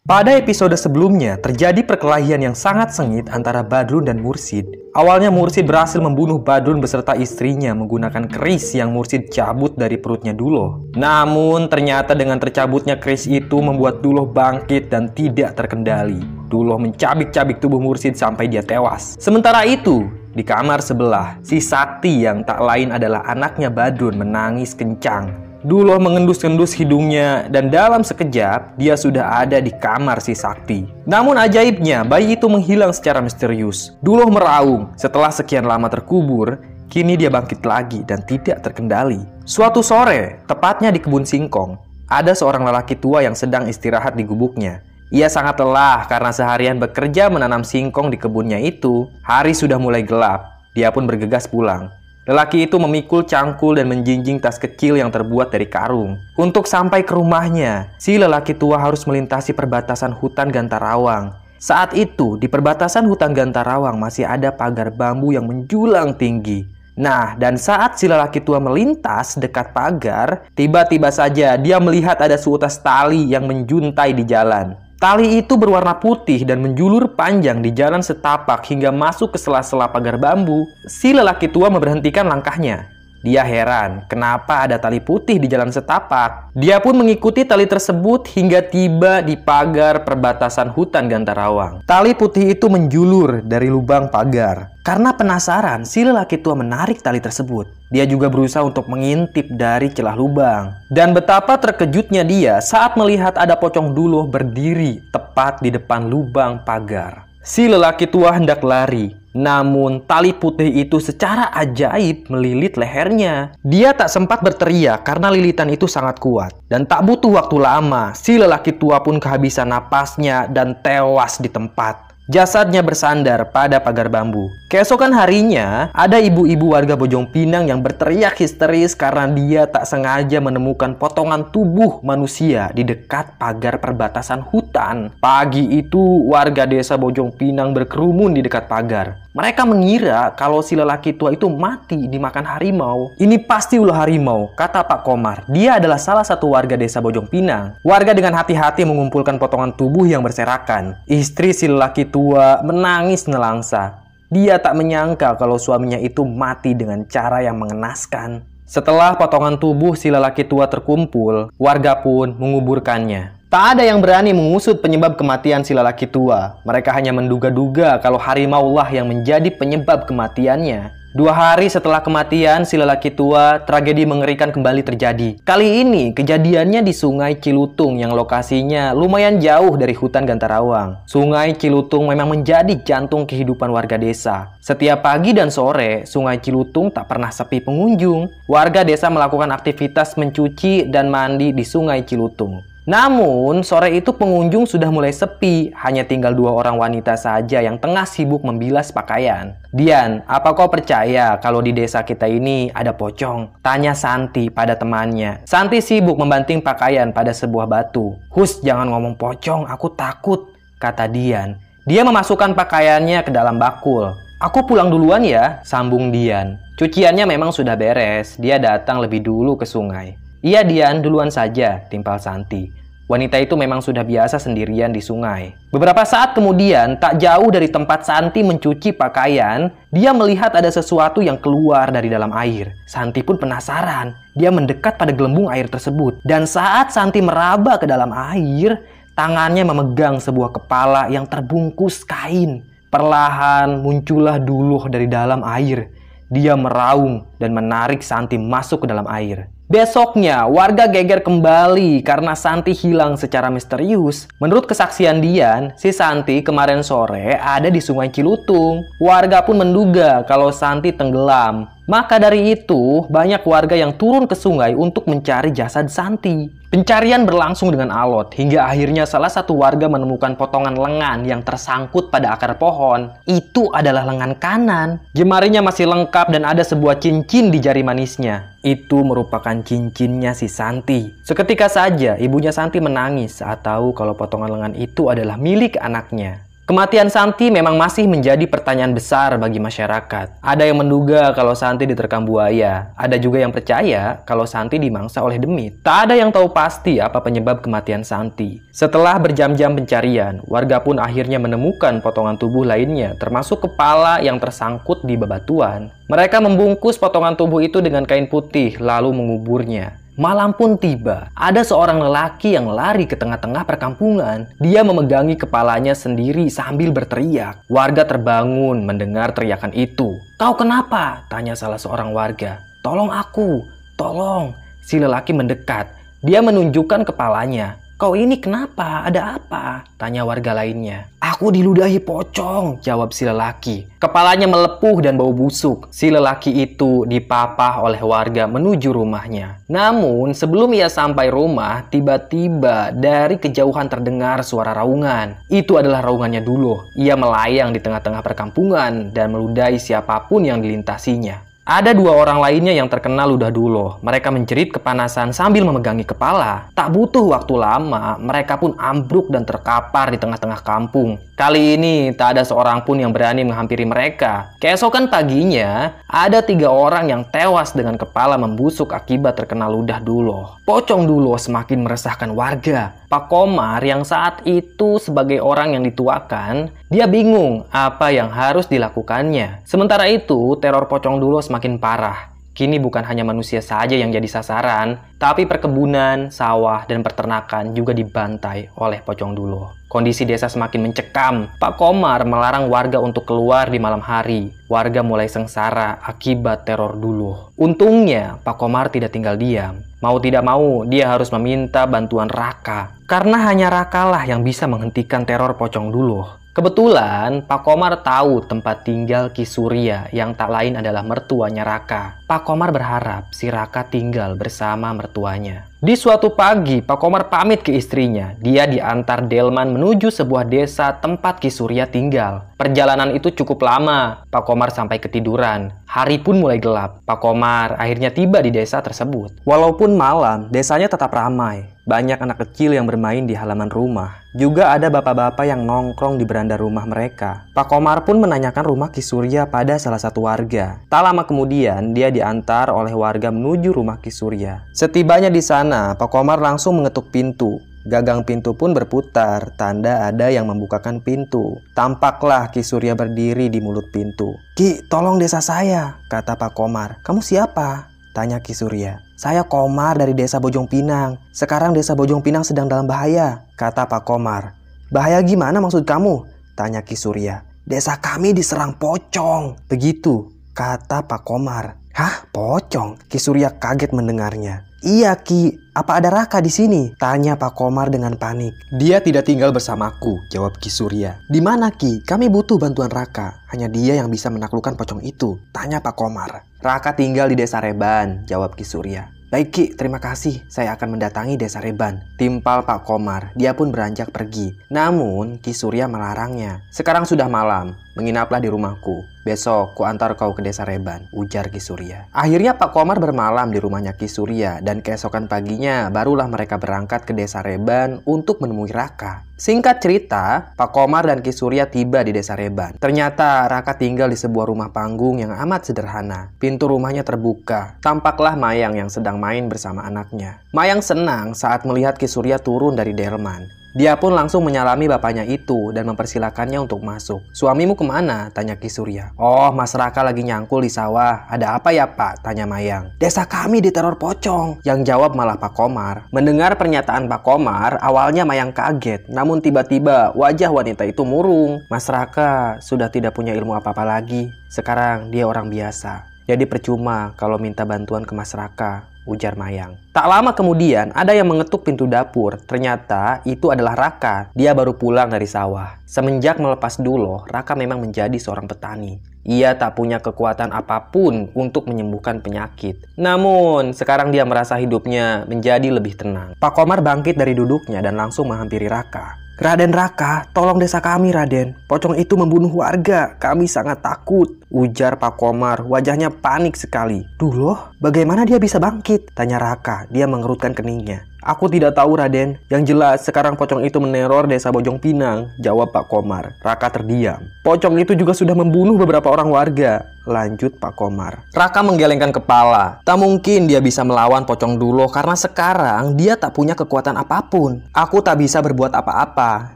Pada episode sebelumnya, terjadi perkelahian yang sangat sengit antara Badrun dan Mursid. Awalnya Mursid berhasil membunuh Badrun beserta istrinya menggunakan keris yang Mursid cabut dari perutnya Duloh. Namun, ternyata dengan tercabutnya keris itu membuat Duloh bangkit dan tidak terkendali. Duloh mencabik-cabik tubuh Mursid sampai dia tewas. Sementara itu, di kamar sebelah, si Sakti yang tak lain adalah anaknya Badrun menangis kencang Duloh mengendus-endus hidungnya dan dalam sekejap dia sudah ada di kamar si Sakti. Namun ajaibnya bayi itu menghilang secara misterius. Duloh meraung setelah sekian lama terkubur, kini dia bangkit lagi dan tidak terkendali. Suatu sore, tepatnya di kebun singkong, ada seorang lelaki tua yang sedang istirahat di gubuknya. Ia sangat lelah karena seharian bekerja menanam singkong di kebunnya itu. Hari sudah mulai gelap, dia pun bergegas pulang. Lelaki itu memikul cangkul dan menjinjing tas kecil yang terbuat dari karung. Untuk sampai ke rumahnya, si lelaki tua harus melintasi perbatasan hutan Gantarawang. Saat itu, di perbatasan hutan Gantarawang masih ada pagar bambu yang menjulang tinggi. Nah, dan saat si lelaki tua melintas dekat pagar, tiba-tiba saja dia melihat ada seutas tali yang menjuntai di jalan. Tali itu berwarna putih dan menjulur panjang di jalan setapak hingga masuk ke sela-sela pagar bambu. Si lelaki tua memberhentikan langkahnya. Dia heran, kenapa ada tali putih di jalan setapak. Dia pun mengikuti tali tersebut hingga tiba di pagar perbatasan hutan Gantarawang. Tali putih itu menjulur dari lubang pagar. Karena penasaran, si lelaki tua menarik tali tersebut. Dia juga berusaha untuk mengintip dari celah lubang. Dan betapa terkejutnya dia saat melihat ada pocong duluh berdiri tepat di depan lubang pagar. Si lelaki tua hendak lari, namun tali putih itu secara ajaib melilit lehernya. Dia tak sempat berteriak karena lilitan itu sangat kuat. Dan tak butuh waktu lama, si lelaki tua pun kehabisan napasnya dan tewas di tempat. Jasadnya bersandar pada pagar bambu. Keesokan harinya, ada ibu-ibu warga Bojong Pinang yang berteriak histeris karena dia tak sengaja menemukan potongan tubuh manusia di dekat pagar perbatasan hutan. Pagi itu, warga desa Bojong Pinang berkerumun di dekat pagar. Mereka mengira kalau si lelaki tua itu mati dimakan harimau. Ini pasti ulah harimau, kata Pak Komar. Dia adalah salah satu warga desa Bojong Pinang. Warga dengan hati-hati mengumpulkan potongan tubuh yang berserakan. Istri si lelaki tua menangis nelangsa. Dia tak menyangka kalau suaminya itu mati dengan cara yang mengenaskan. Setelah potongan tubuh si lelaki tua terkumpul, warga pun menguburkannya. Tak ada yang berani mengusut penyebab kematian si lelaki tua. Mereka hanya menduga-duga kalau harimau lah yang menjadi penyebab kematiannya. Dua hari setelah kematian si lelaki tua, tragedi mengerikan kembali terjadi. Kali ini kejadiannya di Sungai Cilutung yang lokasinya lumayan jauh dari hutan Gantarawang. Sungai Cilutung memang menjadi jantung kehidupan warga desa. Setiap pagi dan sore, Sungai Cilutung tak pernah sepi pengunjung. Warga desa melakukan aktivitas mencuci dan mandi di Sungai Cilutung. Namun, sore itu pengunjung sudah mulai sepi, hanya tinggal dua orang wanita saja yang tengah sibuk membilas pakaian. Dian, apa kau percaya kalau di desa kita ini ada pocong? Tanya Santi pada temannya. Santi sibuk membanting pakaian pada sebuah batu. Hus, jangan ngomong pocong, aku takut, kata Dian. Dia memasukkan pakaiannya ke dalam bakul. Aku pulang duluan ya, sambung Dian. Cuciannya memang sudah beres, dia datang lebih dulu ke sungai. Iya Dian, duluan saja, timpal Santi. Wanita itu memang sudah biasa sendirian di sungai. Beberapa saat kemudian, tak jauh dari tempat Santi mencuci pakaian, dia melihat ada sesuatu yang keluar dari dalam air. Santi pun penasaran. Dia mendekat pada gelembung air tersebut. Dan saat Santi meraba ke dalam air, tangannya memegang sebuah kepala yang terbungkus kain. Perlahan muncullah duluh dari dalam air. Dia meraung dan menarik Santi masuk ke dalam air. Besoknya, warga geger kembali karena Santi hilang secara misterius. Menurut kesaksian Dian, si Santi kemarin sore ada di sungai Cilutung. Warga pun menduga kalau Santi tenggelam. Maka dari itu, banyak warga yang turun ke sungai untuk mencari jasad Santi. Pencarian berlangsung dengan alot hingga akhirnya salah satu warga menemukan potongan lengan yang tersangkut pada akar pohon. Itu adalah lengan kanan. Jemarinya masih lengkap dan ada sebuah cincin di jari manisnya. Itu merupakan cincinnya si Santi. Seketika saja ibunya Santi menangis saat tahu kalau potongan lengan itu adalah milik anaknya. Kematian Santi memang masih menjadi pertanyaan besar bagi masyarakat. Ada yang menduga kalau Santi diterkam buaya, ada juga yang percaya kalau Santi dimangsa oleh demit. Tak ada yang tahu pasti apa penyebab kematian Santi. Setelah berjam-jam pencarian, warga pun akhirnya menemukan potongan tubuh lainnya, termasuk kepala yang tersangkut di bebatuan. Mereka membungkus potongan tubuh itu dengan kain putih, lalu menguburnya. Malam pun tiba. Ada seorang lelaki yang lari ke tengah-tengah perkampungan. Dia memegangi kepalanya sendiri sambil berteriak. Warga terbangun mendengar teriakan itu. Kau kenapa? Tanya salah seorang warga. Tolong aku, tolong. Si lelaki mendekat. Dia menunjukkan kepalanya. Kau ini kenapa? Ada apa? Tanya warga lainnya. Aku diludahi pocong, jawab si lelaki. Kepalanya melepuh dan bau busuk. Si lelaki itu dipapah oleh warga menuju rumahnya. Namun, sebelum ia sampai rumah, tiba-tiba dari kejauhan terdengar suara raungan. Itu adalah raungannya dulu. Ia melayang di tengah-tengah perkampungan dan meludahi siapa pun yang dilintasinya. Ada dua orang lainnya yang terkena ludah dulu. Mereka menjerit kepanasan sambil memegangi kepala. Tak butuh waktu lama, mereka pun ambruk dan terkapar di tengah-tengah kampung. Kali ini tak ada seorang pun yang berani menghampiri mereka. Keesokan paginya, ada tiga orang yang tewas dengan kepala membusuk akibat terkena ludah dulu. Pocong dulu semakin meresahkan warga. Pak Komar yang saat itu sebagai orang yang dituakan, dia bingung apa yang harus dilakukannya. Sementara itu, teror pocong dulu semakin parah. Kini bukan hanya manusia saja yang jadi sasaran, tapi perkebunan, sawah, dan peternakan juga dibantai oleh pocong dulu. Kondisi desa semakin mencekam. Pak Komar melarang warga untuk keluar di malam hari. Warga mulai sengsara akibat teror dulu. Untungnya, Pak Komar tidak tinggal diam. Mau tidak mau, dia harus meminta bantuan Raka. Karena hanya Raka lah yang bisa menghentikan teror pocong dulu. Kebetulan Pak Komar tahu tempat tinggal Ki Surya yang tak lain adalah mertuanya Raka. Pak Komar berharap si Raka tinggal bersama mertuanya. Di suatu pagi, Pak Komar pamit ke istrinya. Dia diantar Delman menuju sebuah desa tempat Ki Surya tinggal. Perjalanan itu cukup lama. Pak Komar sampai ketiduran. Hari pun mulai gelap. Pak Komar akhirnya tiba di desa tersebut. Walaupun malam, desanya tetap ramai. Banyak anak kecil yang bermain di halaman rumah. Juga ada bapak-bapak yang nongkrong di beranda rumah mereka. Pak Komar pun menanyakan rumah Ki Surya pada salah satu warga. Tak lama kemudian, dia diantar oleh warga menuju rumah Ki Surya. Setibanya di sana, Pak Komar langsung mengetuk pintu. Gagang pintu pun berputar, tanda ada yang membukakan pintu. Tampaklah Ki Surya berdiri di mulut pintu. Ki, tolong desa saya, kata Pak Komar. Kamu siapa? Tanya Ki Surya. Saya Komar dari desa Bojong Pinang. Sekarang desa Bojong Pinang sedang dalam bahaya, kata Pak Komar. Bahaya gimana maksud kamu? Tanya Ki Surya. Desa kami diserang pocong. Begitu, kata Pak Komar. Hah, pocong? Ki Surya kaget mendengarnya. Iya Ki, apa ada Raka di sini? Tanya Pak Komar dengan panik. Dia tidak tinggal bersamaku, jawab Ki Surya. Di mana Ki? Kami butuh bantuan Raka. Hanya dia yang bisa menaklukkan pocong itu. Tanya Pak Komar. Raka tinggal di desa Reban, jawab Ki Surya. Baik Ki, terima kasih. Saya akan mendatangi desa Reban. Timpal Pak Komar. Dia pun beranjak pergi. Namun, Ki Surya melarangnya. Sekarang sudah malam. Menginaplah di rumahku. Besok ku antar kau ke desa Reban, ujar Ki Surya. Akhirnya Pak Komar bermalam di rumahnya Ki Surya dan keesokan paginya barulah mereka berangkat ke desa Reban untuk menemui Raka. Singkat cerita, Pak Komar dan Ki Surya tiba di desa Reban. Ternyata Raka tinggal di sebuah rumah panggung yang amat sederhana. Pintu rumahnya terbuka. Tampaklah Mayang yang sedang main bersama anaknya. Mayang senang saat melihat Ki Surya turun dari delman. Dia pun langsung menyalami bapaknya itu dan mempersilakannya untuk masuk. Suamimu ke mana? Tanya Ki Surya. Oh, Mas Raka lagi nyangkul di sawah. Ada apa ya Pak? Tanya Mayang. Desa kami diteror pocong. Yang jawab malah Pak Komar. Mendengar pernyataan Pak Komar, awalnya Mayang kaget. Namun tiba-tiba wajah wanita itu murung. Mas Raka sudah tidak punya ilmu apa-apa lagi. Sekarang dia orang biasa. Jadi percuma kalau minta bantuan ke Mas Raka ujar Mayang. Tak lama kemudian, ada yang mengetuk pintu dapur. Ternyata itu adalah Raka. Dia baru pulang dari sawah. Semenjak melepas Dulo, Raka memang menjadi seorang petani. Ia tak punya kekuatan apa pun untuk menyembuhkan penyakit. Namun, sekarang dia merasa hidupnya menjadi lebih tenang. Pak Komar bangkit dari duduknya dan langsung menghampiri Raka. Raden Raka, tolong desa kami Raden. Pocong itu membunuh warga. Kami sangat takut. Ujar Pak Komar, wajahnya panik sekali. Duh bagaimana dia bisa bangkit? Tanya Raka, dia mengerutkan keningnya. Aku tidak tahu Raden. Yang jelas sekarang pocong itu meneror desa Bojong Pinang, jawab Pak Komar. Raka terdiam. Pocong itu juga sudah membunuh beberapa orang warga. Lanjut Pak Komar. Raka menggelengkan kepala. Tak mungkin dia bisa melawan pocong dulu karena sekarang dia tak punya kekuatan apa pun. Aku tak bisa berbuat apa-apa.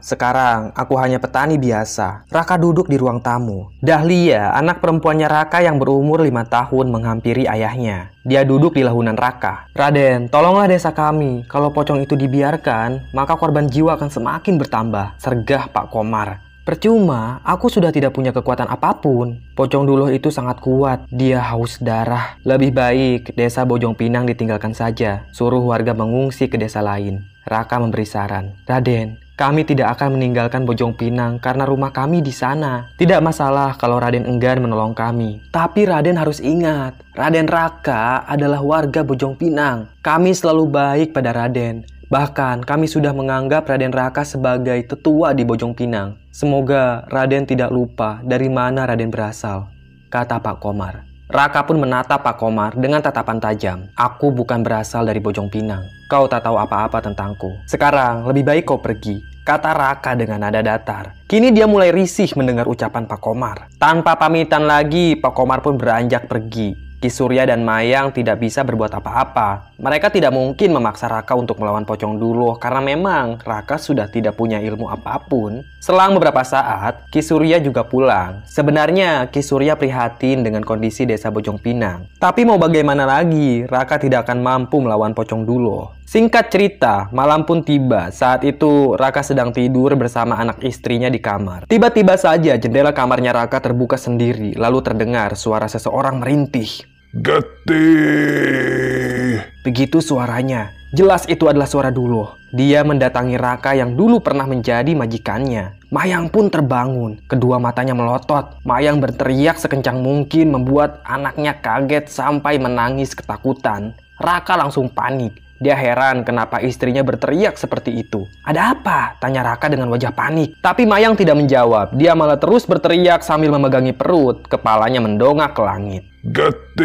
Sekarang aku hanya petani biasa. Raka duduk di ruang tamu. Dahlia, anak perempuannya Raka yang berumur lima tahun menghampiri ayahnya. Dia duduk di lahunan Raka. Raden, tolonglah desa kami. Kalau pocong itu dibiarkan, maka korban jiwa akan semakin bertambah. Sergah Pak Komar. Percuma, aku sudah tidak punya kekuatan apa pun. Pocong dulu itu sangat kuat, dia haus darah. Lebih baik desa Bojong Pinang ditinggalkan saja, suruh warga mengungsi ke desa lain. Raka memberi saran. Raden, kami tidak akan meninggalkan Bojong Pinang karena rumah kami di sana. Tidak masalah kalau Raden enggan menolong kami. Tapi Raden harus ingat, Raden Raka adalah warga Bojong Pinang. Kami selalu baik pada Raden. Bahkan kami sudah menganggap Raden Raka sebagai tetua di Bojong Pinang. Semoga Raden tidak lupa dari mana Raden berasal, kata Pak Komar. Raka pun menatap Pak Komar dengan tatapan tajam. Aku bukan berasal dari Bojong Pinang. Kau tak tahu apa-apa tentangku. Sekarang lebih baik kau pergi. Kata Raka dengan nada datar. Kini dia mulai risih mendengar ucapan Pak Komar. Tanpa pamitan lagi, Pak Komar pun beranjak pergi. Ki Surya dan Mayang tidak bisa berbuat apa-apa. Mereka tidak mungkin memaksa Raka untuk melawan Pocong dulu karena memang Raka sudah tidak punya ilmu apa pun. Selang beberapa saat, Ki Surya juga pulang. Sebenarnya Ki Surya prihatin dengan kondisi desa Bojong Pinang. Tapi mau bagaimana lagi, Raka tidak akan mampu melawan Pocong dulu. Singkat cerita, malam pun tiba. Saat itu Raka sedang tidur bersama anak istrinya di kamar. Tiba-tiba saja jendela kamarnya Raka terbuka sendiri, lalu terdengar suara seseorang merintih. Getih. Begitu suaranya. Jelas itu adalah suara dulu. Dia mendatangi Raka yang dulu pernah menjadi majikannya. Mayang pun terbangun. Kedua matanya melotot. Mayang berteriak sekencang mungkin membuat anaknya kaget sampai menangis ketakutan. Raka langsung panik. Dia heran kenapa istrinya berteriak seperti itu. Ada apa? Tanya Raka dengan wajah panik. Tapi Mayang tidak menjawab. Dia malah terus berteriak sambil memegangi perut. Kepalanya mendongak ke langit. Getih.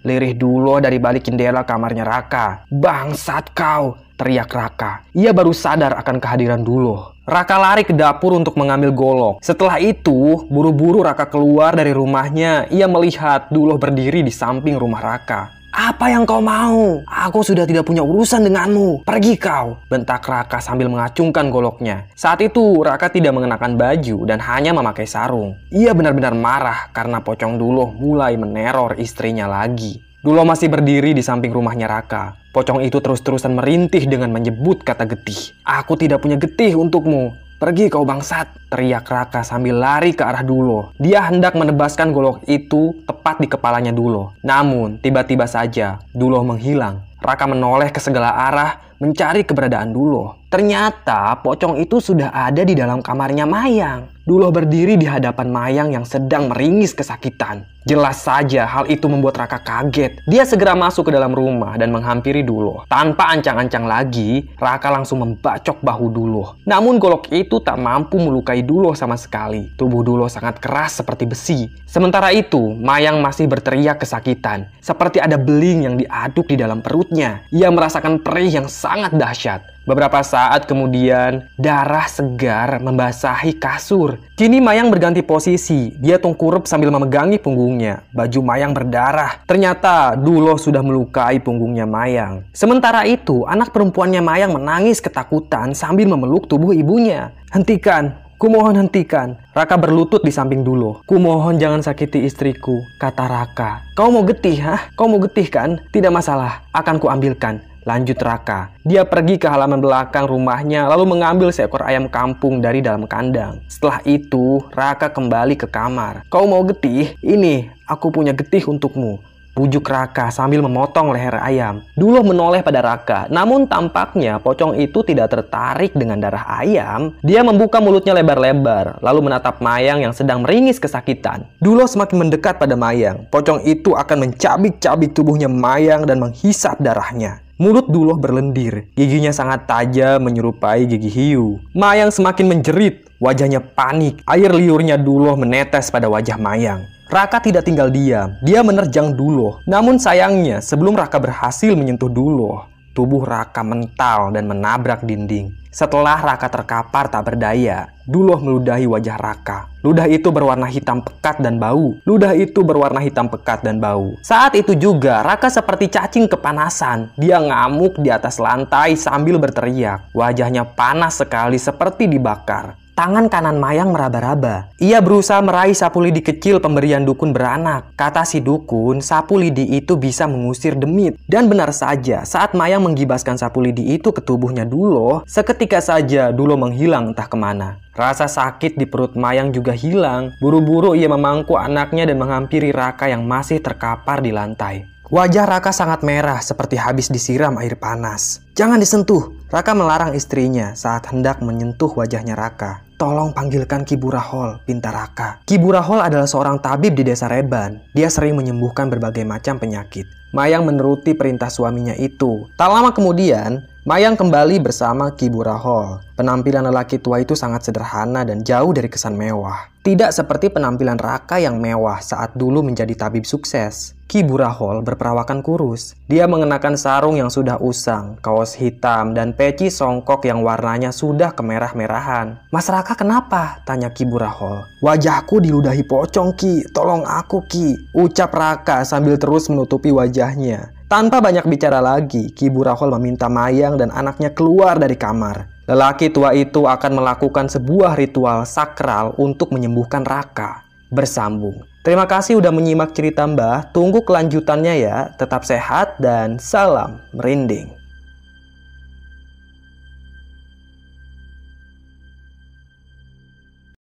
Lirih dulu dari balik jendela kamarnya Raka. Bangsat kau! Teriak Raka. Ia baru sadar akan kehadiran dulu. Raka lari ke dapur untuk mengambil golok. Setelah itu, buru-buru Raka keluar dari rumahnya. Ia melihat Duloh berdiri di samping rumah Raka. Apa yang kau mau? Aku sudah tidak punya urusan denganmu. Pergi kau, bentak Raka sambil mengacungkan goloknya. Saat itu, Raka tidak mengenakan baju dan hanya memakai sarung. Ia benar-benar marah karena Pocong Duloh mulai meneror istrinya lagi. Duloh masih berdiri di samping rumahnya Raka. Pocong itu terus-terusan merintih dengan menyebut kata getih. Aku tidak punya getih untukmu. Pergi kau bangsat, teriak Raka sambil lari ke arah Dulo. Dia hendak menebaskan golok itu tepat di kepalanya Dulo. Namun, tiba-tiba saja Dulo menghilang. Raka menoleh ke segala arah mencari keberadaan Dulo. Ternyata pocong itu sudah ada di dalam kamarnya Mayang. Duloh berdiri di hadapan Mayang yang sedang meringis kesakitan. Jelas saja hal itu membuat Raka kaget. Dia segera masuk ke dalam rumah dan menghampiri Duloh. Tanpa ancang-ancang lagi, Raka langsung membacok bahu Duloh. Namun golok itu tak mampu melukai Duloh sama sekali. Tubuh Duloh sangat keras seperti besi. Sementara itu, Mayang masih berteriak kesakitan. Seperti ada beling yang diaduk di dalam perutnya. Ia merasakan perih yang sangat dahsyat. Beberapa saat kemudian, darah segar membasahi kasur. Kini Mayang berganti posisi. Dia tungkurup sambil memegangi punggungnya. Baju Mayang berdarah. Ternyata Duloh sudah melukai punggungnya Mayang. Sementara itu, anak perempuannya Mayang menangis ketakutan sambil memeluk tubuh ibunya. Hentikan, Kumohon hentikan. Raka berlutut di samping Dulo. Kumohon jangan sakiti istriku, kata Raka. Kau mau getih, hah? Kau mau getih kan? Tidak masalah, akan kuambilkan. Lanjut Raka. Dia pergi ke halaman belakang rumahnya lalu mengambil seekor ayam kampung dari dalam kandang. Setelah itu, Raka kembali ke kamar. Kau mau getih? Ini, aku punya getih untukmu. Bujuk Raka sambil memotong leher ayam. Duloh menoleh pada Raka, namun tampaknya pocong itu tidak tertarik dengan darah ayam. Dia membuka mulutnya lebar-lebar, lalu menatap Mayang yang sedang meringis kesakitan. Duloh semakin mendekat pada Mayang. Pocong itu akan mencabik-cabik tubuhnya Mayang dan menghisap darahnya. Mulut Duloh berlendir, giginya sangat tajam menyerupai gigi hiu. Mayang semakin menjerit, wajahnya panik, air liurnya Duloh menetes pada wajah Mayang. Raka tidak tinggal diam, dia menerjang Duloh. Namun sayangnya, sebelum Raka berhasil menyentuh Duloh, tubuh Raka mental dan menabrak dinding. Setelah Raka terkapar tak berdaya, Duloh meludahi wajah Raka. Ludah itu berwarna hitam pekat dan bau. Ludah itu berwarna hitam pekat dan bau. Saat itu juga, Raka seperti cacing kepanasan. Dia ngamuk di atas lantai sambil berteriak. Wajahnya panas sekali seperti dibakar. Tangan kanan Mayang meraba-raba. Ia berusaha meraih sapu lidi kecil pemberian dukun beranak. Kata si dukun, sapu lidi itu bisa mengusir demit. Dan benar saja, saat Mayang menggibaskan sapu lidi itu ke tubuhnya Dulo, seketika saja Dulo menghilang entah ke mana. Rasa sakit di perut Mayang juga hilang. Buru-buru ia memangku anaknya dan menghampiri Raka yang masih terkapar di lantai. Wajah Raka sangat merah seperti habis disiram air panas. Jangan disentuh. Raka melarang istrinya saat hendak menyentuh wajahnya Raka. Tolong panggilkan Kiburahol, pinta Raka. Kiburahol adalah seorang tabib di desa Reban. Dia sering menyembuhkan berbagai macam penyakit. Mayang menuruti perintah suaminya itu. Tak lama kemudian, Mayang kembali bersama Kiburahol. Penampilan lelaki tua itu sangat sederhana dan jauh dari kesan mewah. Tidak seperti penampilan Raka yang mewah saat dulu menjadi tabib sukses. Ki Burahol berperawakan kurus. Dia mengenakan sarung yang sudah usang, kaos hitam, dan peci songkok yang warnanya sudah kemerah-merahan. Mas Raka kenapa? Tanya Ki Burahol. Wajahku diludahi pocong Ki, tolong aku Ki. Ucap Raka sambil terus menutupi wajahnya. Tanpa banyak bicara lagi, Ki Burahol meminta Mayang dan anaknya keluar dari kamar. Lelaki tua itu akan melakukan sebuah ritual sakral untuk menyembuhkan Raka. Bersambung. Terima kasih udah menyimak cerita Mbah. Tunggu kelanjutannya ya. Tetap sehat dan salam merinding.